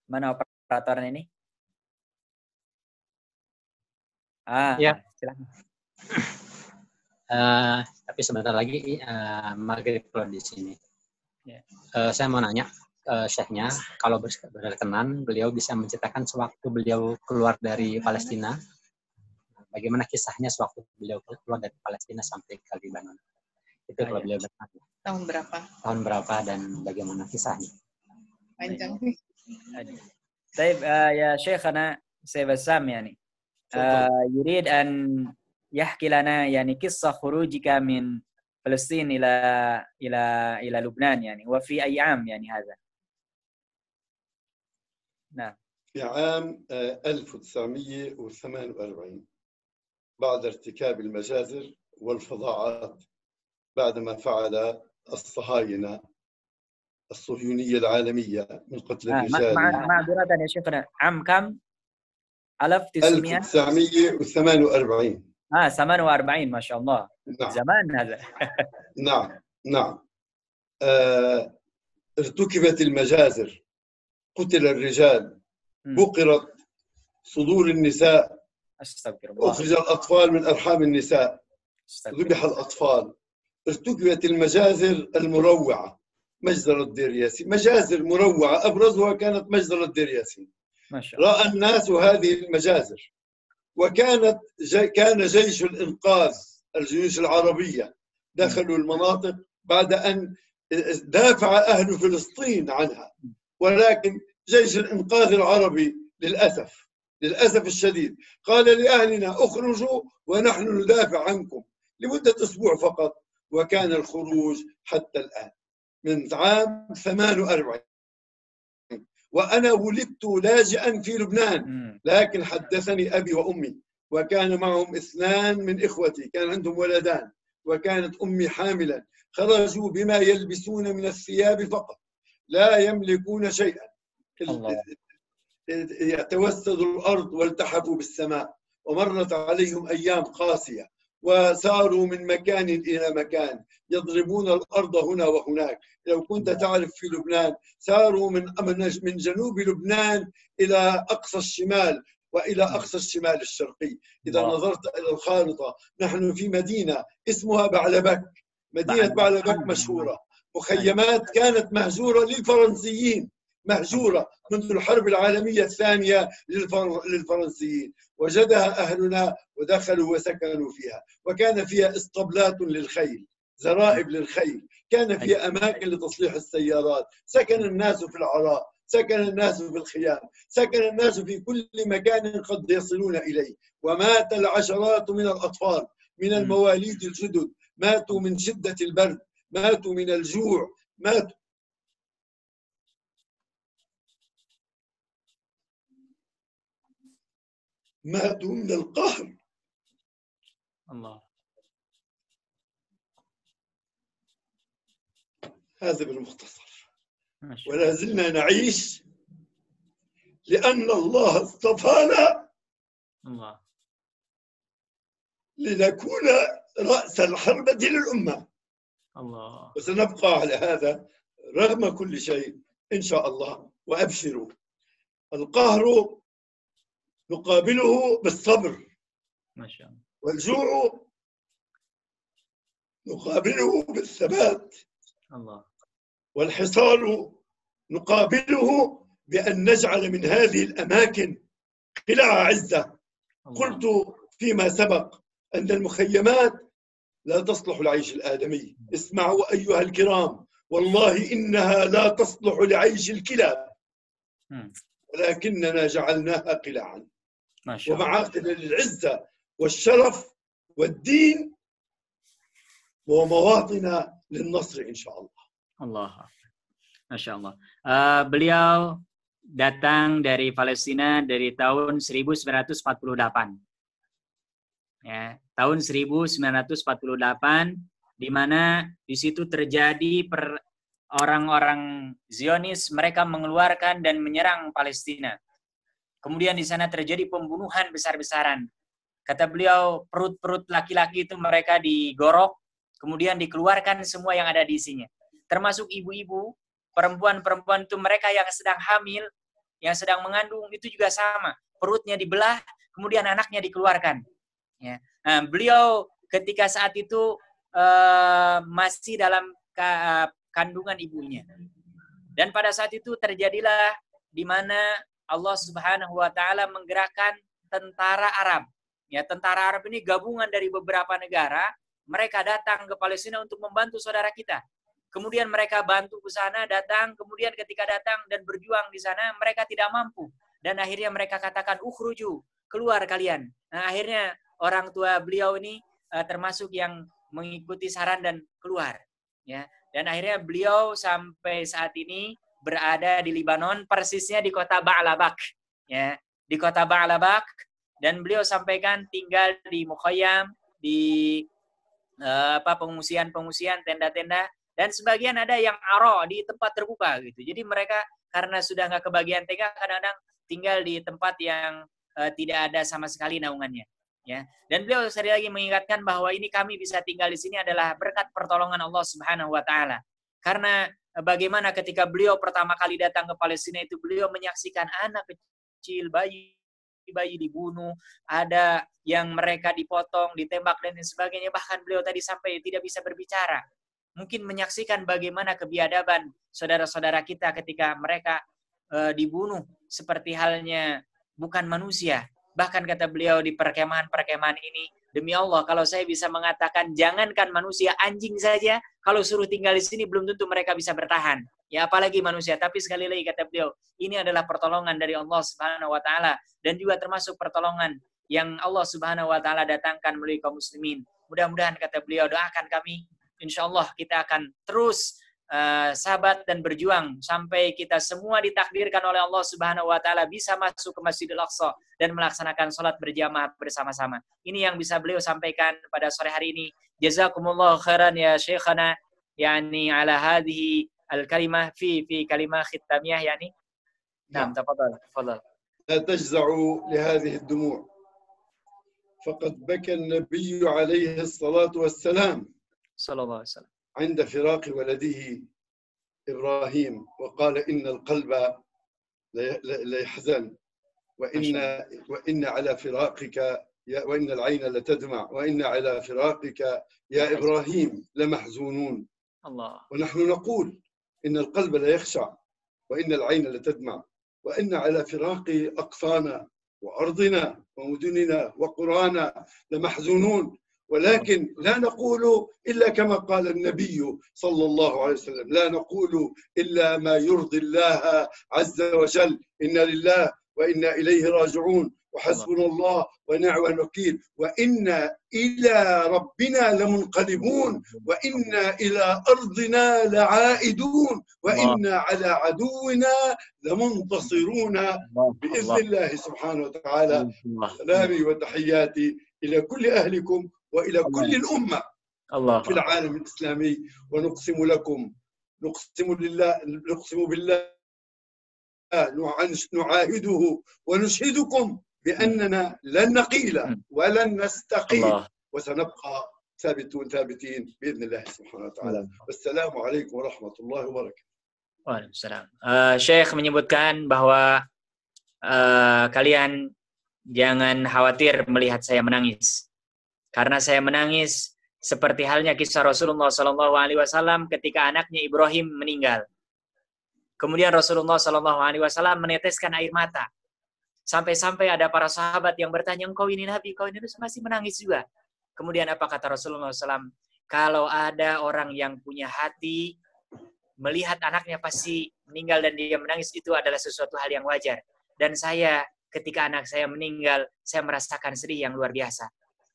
Mana operatornya ini? Ah, ya. silakan. Uh, tapi sebentar lagi uh, maghrib di sini. Yeah. Ya. Uh, saya mau nanya uh, syekhnya, kalau berkenan, beliau bisa menceritakan sewaktu beliau keluar dari Palestina, bagaimana kisahnya sewaktu beliau keluar dari Palestina sampai ke Lebanon. Itu kalau beliau bertanya. Tahun berapa? Tahun berapa dan bagaimana kisahnya? Panjang sih. طيب يا شيخنا سيف السام يعني يريد أن يحكي لنا يعني قصة خروجك من فلسطين إلى إلى إلى لبنان يعني وفي أي عام يعني هذا؟ نعم في عام 1948 بعد ارتكاب المجازر والفظاعات بعدما فعل الصهاينة الصهيونية العالمية من قتل آه الرجال مع معذرة يا شيخنا عام كم؟ 1948 آه 48 ما شاء الله. نعم. زمان. هذا (laughs) نعم نعم. آه ارتكبت المجازر قتل الرجال بقرت صدور النساء أستغفر الله. أخرج الأطفال من أرحام النساء. ذبح الأطفال. ارتكبت المجازر المروعة مجزرة دير ياسين. مجازر مروعة أبرزها كانت مجزرة دير ياسين. ما شاء الله. رأى الناس هذه المجازر. وكانت كان جيش الإنقاذ الجيوش العربية دخلوا المناطق بعد أن دافع أهل فلسطين عنها. ولكن جيش الإنقاذ العربي للأسف للأسف الشديد قال لأهلنا اخرجوا ونحن ندافع عنكم لمدة أسبوع فقط وكان الخروج حتى الآن من عام 48 وأنا ولدت لاجئا في لبنان لكن حدثني أبي وأمي وكان معهم اثنان من إخوتي كان عندهم ولدان وكانت أمي حاملا. خرجوا بما يلبسون من الثياب فقط لا يملكون شيئا. الله. توسدوا الأرض والتحفوا بالسماء ومرت عليهم أيام قاسية. وساروا من مكان إلى مكان يضربون الأرض هنا وهناك. لو كنت تعرف في لبنان ساروا من من جنوب لبنان إلى أقصى الشمال وإلى أقصى الشمال الشرقي، إذا الله. نظرت إلى الخارطة نحن في مدينة اسمها بعلبك، مدينة بعلبك مشهورة، مخيمات كانت مهجورة للفرنسيين. مهجورة منذ الحرب العالمية الثانية للفرنسيين. وجدها أهلنا ودخلوا وسكنوا فيها. وكان فيها اسطبلات للخيل زرائب للخيل. كان فيها أماكن لتصليح السيارات. سكن الناس في العراء سكن الناس في الخيام سكن الناس في كل مكان قد يصلون إليه. ومات العشرات من الأطفال من المواليد الجدد. ماتوا من شدة البرد. ماتوا من الجوع. ماتوا ماتوا من القهر الله. هذا بالمختصر. ولا زلنا نعيش لأن الله اصطفانا الله. لنكون رأس الحربة للأمة. الله. وسنبقى على هذا رغم كل شيء إن شاء الله. وأبشروا. القهر نقابله بالصبر. ما شاء الله. والجوع نقابله بالثبات. الله. والحصار نقابله بأن نجعل من هذه الأماكن قلاع عزة. الله. قلت فيما سبق أن المخيمات لا تصلح لعيش الآدمي. اسمعوا أيها الكرام والله إنها لا تصلح لعيش الكلاب. ولكننا جعلناها قلاعا. ما شاء الله ومعاقل للعزة والشرف والدين ومواطن للنصر إن شاء الله Allah. Masya Allah. Uh, beliau datang dari Palestina dari tahun 1948. Ya, tahun 1948 di mana di situ terjadi per orang-orang Zionis mereka mengeluarkan dan menyerang Palestina. Kemudian di sana terjadi pembunuhan besar-besaran. Kata beliau, perut-perut laki-laki itu mereka digorok, kemudian dikeluarkan semua yang ada di isinya termasuk ibu-ibu, perempuan-perempuan itu mereka yang sedang hamil, yang sedang mengandung itu juga sama, perutnya dibelah, kemudian anaknya dikeluarkan. Ya. Nah, beliau ketika saat itu uh, masih dalam kandungan ibunya. Dan pada saat itu terjadilah di mana Allah Subhanahu wa taala menggerakkan tentara Arab. Ya, tentara Arab ini gabungan dari beberapa negara, mereka datang ke Palestina untuk membantu saudara kita. Kemudian mereka bantu ke sana, datang. Kemudian ketika datang dan berjuang di sana, mereka tidak mampu. Dan akhirnya mereka katakan, ukhruju, keluar kalian. Nah, akhirnya orang tua beliau ini uh, termasuk yang mengikuti saran dan keluar. Ya, dan akhirnya beliau sampai saat ini berada di Libanon, persisnya di kota Ba'labak. Ya, di kota Ba'labak. Dan beliau sampaikan tinggal di Mukhayyam, di uh, apa pengungsian-pengungsian, tenda-tenda dan sebagian ada yang aro di tempat terbuka gitu. Jadi mereka karena sudah nggak kebagian tega kadang-kadang tinggal di tempat yang uh, tidak ada sama sekali naungannya. Ya. Dan beliau sekali lagi mengingatkan bahwa ini kami bisa tinggal di sini adalah berkat pertolongan Allah Subhanahu wa taala. Karena uh, bagaimana ketika beliau pertama kali datang ke Palestina itu beliau menyaksikan anak kecil, bayi bayi dibunuh, ada yang mereka dipotong, ditembak dan sebagainya. Bahkan beliau tadi sampai tidak bisa berbicara mungkin menyaksikan bagaimana kebiadaban saudara-saudara kita ketika mereka e, dibunuh seperti halnya bukan manusia. Bahkan kata beliau di perkemahan-perkemahan ini, demi Allah kalau saya bisa mengatakan jangankan manusia, anjing saja kalau suruh tinggal di sini belum tentu mereka bisa bertahan. Ya apalagi manusia. Tapi sekali lagi kata beliau, ini adalah pertolongan dari Allah Subhanahu wa taala dan juga termasuk pertolongan yang Allah Subhanahu wa taala datangkan melalui kaum muslimin. Mudah-mudahan kata beliau doakan kami insya Allah kita akan terus uh, sahabat dan berjuang sampai kita semua ditakdirkan oleh Allah Subhanahu wa taala bisa masuk ke Masjidil Aqsa dan melaksanakan sholat berjamaah bersama-sama. Ini yang bisa beliau sampaikan pada sore hari ini. Jazakumullah khairan ya Syekhana yani ala hadhihi al-kalimah fi fi kalimah khitamiyah yani. نعم تفضل تفضل لا تجزعوا لهذه الدموع فقد بكى النبي عليه الصلاة والسلام صلى الله عليه وسلم عند فراق ولده إبراهيم وقال إن القلب ليحزن وإن وإن على فراقك وإن العين لتدمع وإن على فراقك يا إبراهيم لمحزونون. الله. ونحن نقول إن القلب لا يخشع وإن العين لتدمع وإن على فراق أقصانا وأرضنا ومدننا وقرانا لمحزونون. ولكن لا نقول إلا كما قال النبي صلى الله عليه وسلم لا نقول إلا ما يرضي الله عز وجل. إنا لله وإنا إليه راجعون. وحسبنا الله ونعم الوكيل. وإنا إلى ربنا لمنقلبون. وإنا إلى أرضنا لعائدون. وإنا على عدونا لمنتصرون. بإذن الله سبحانه وتعالى سلامي وتحياتي إلى كل أهلكم وإلى كل الأمة الله في العالم الإسلامي ونقسم لكم نقسم لله نقسم بالله نعاهده ونشهدكم بأننا لن نقيل ولن نستقيل. الله. وسنبقى ثابتون ثابتين بإذن الله سبحانه وتعالى. والسلام عليكم ورحمة الله وبركاته. Waalaikumsalam. Uh, Syekh menyebutkan bahwa uh, kalian jangan khawatir melihat saya menangis. Karena saya menangis seperti halnya kisah Rasulullah Shallallahu Alaihi Wasallam ketika anaknya Ibrahim meninggal. Kemudian Rasulullah Shallallahu Alaihi Wasallam meneteskan air mata. Sampai-sampai ada para sahabat yang bertanya, engkau ini Nabi, engkau ini masih menangis juga. Kemudian apa kata Rasulullah SAW? Kalau ada orang yang punya hati, melihat anaknya pasti meninggal dan dia menangis, itu adalah sesuatu hal yang wajar. Dan saya, ketika anak saya meninggal, saya merasakan sedih yang luar biasa.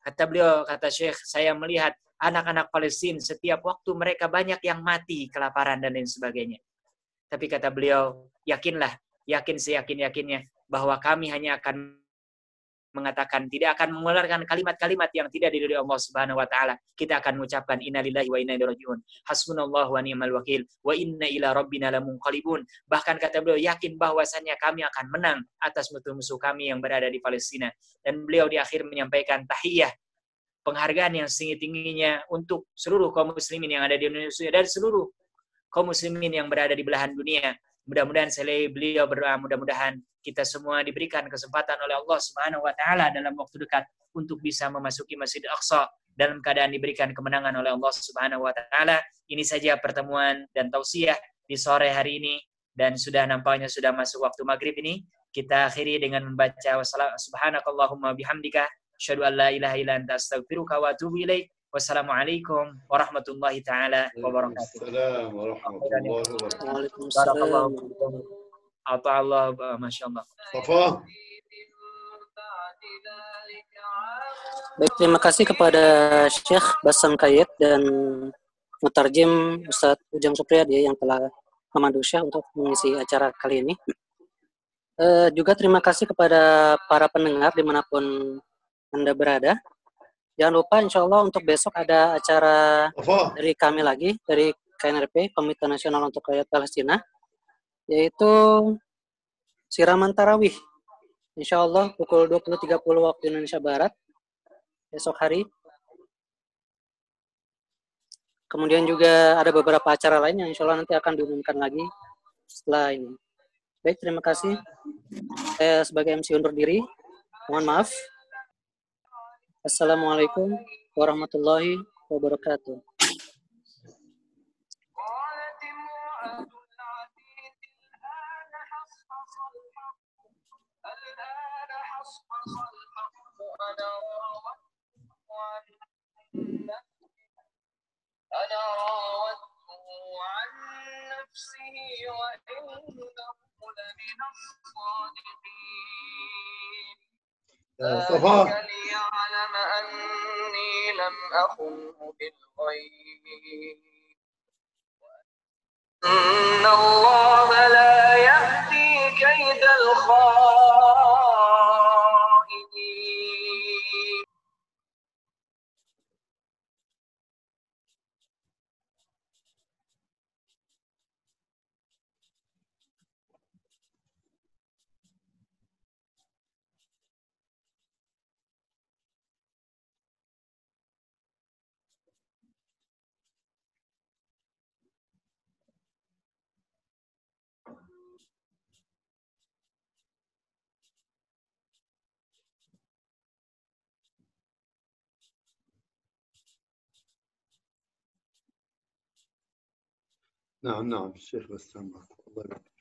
Kata beliau, kata Syekh, saya melihat anak-anak Palestina setiap waktu mereka banyak yang mati kelaparan dan lain sebagainya. Tapi kata beliau, yakinlah, yakin seyakin-yakinnya bahwa kami hanya akan mengatakan tidak akan mengeluarkan kalimat-kalimat yang tidak diridhoi Allah Subhanahu wa taala. Kita akan mengucapkan innalillahi wa inna ilaihi rajiun. Hasbunallahu wa ni'mal wakil wa inna ila rabbina lamunqalibun. Bahkan kata beliau yakin bahwasannya kami akan menang atas musuh-musuh kami yang berada di Palestina. Dan beliau di akhir menyampaikan tahiyah penghargaan yang tinggi-tingginya untuk seluruh kaum muslimin yang ada di Indonesia dan seluruh kaum muslimin yang berada di belahan dunia. Mudah-mudahan selain beliau berdoa, mudah-mudahan kita semua diberikan kesempatan oleh Allah Subhanahu wa taala dalam waktu dekat untuk bisa memasuki Masjid Aqsa dalam keadaan diberikan kemenangan oleh Allah Subhanahu wa taala. Ini saja pertemuan dan tausiah di sore hari ini dan sudah nampaknya sudah masuk waktu maghrib ini. Kita akhiri dengan membaca subhanakallahumma bihamdika asyhadu an la ilaha illa anta astaghfiruka wa atubu ilaik. Wassalamualaikum warahmatullahi taala wabarakatuh. Assalamualaikum warahmatullahi wabarakatuh. Atau Allah, masya Allah. Baik, terima kasih kepada Syekh Basam Kayet dan Mutarjim Ustadz Ujang Supriyadi yang telah memandu Syekh untuk mengisi acara kali ini. Uh, juga terima kasih kepada para pendengar di mana pun Anda berada. Jangan lupa insya Allah untuk besok ada acara dari kami lagi, dari KNRP, Komite Nasional untuk Rakyat Palestina, yaitu siraman tarawih. Insya Allah pukul 20.30 waktu Indonesia Barat, besok hari. Kemudian juga ada beberapa acara lain yang insya Allah nanti akan diumumkan lagi setelah ini. Baik, terima kasih. Saya sebagai MC undur diri. Mohon maaf Assalamualaikum warahmatullahi wabarakatuh. أنا راودته عن نفسه وإنه لمن الصادقين. صفاء ليعلم أني لم أخنه بالغيب. إن الله لا يهدي كيد الخائنين نعم نعم الشيخ بسام الله يبارك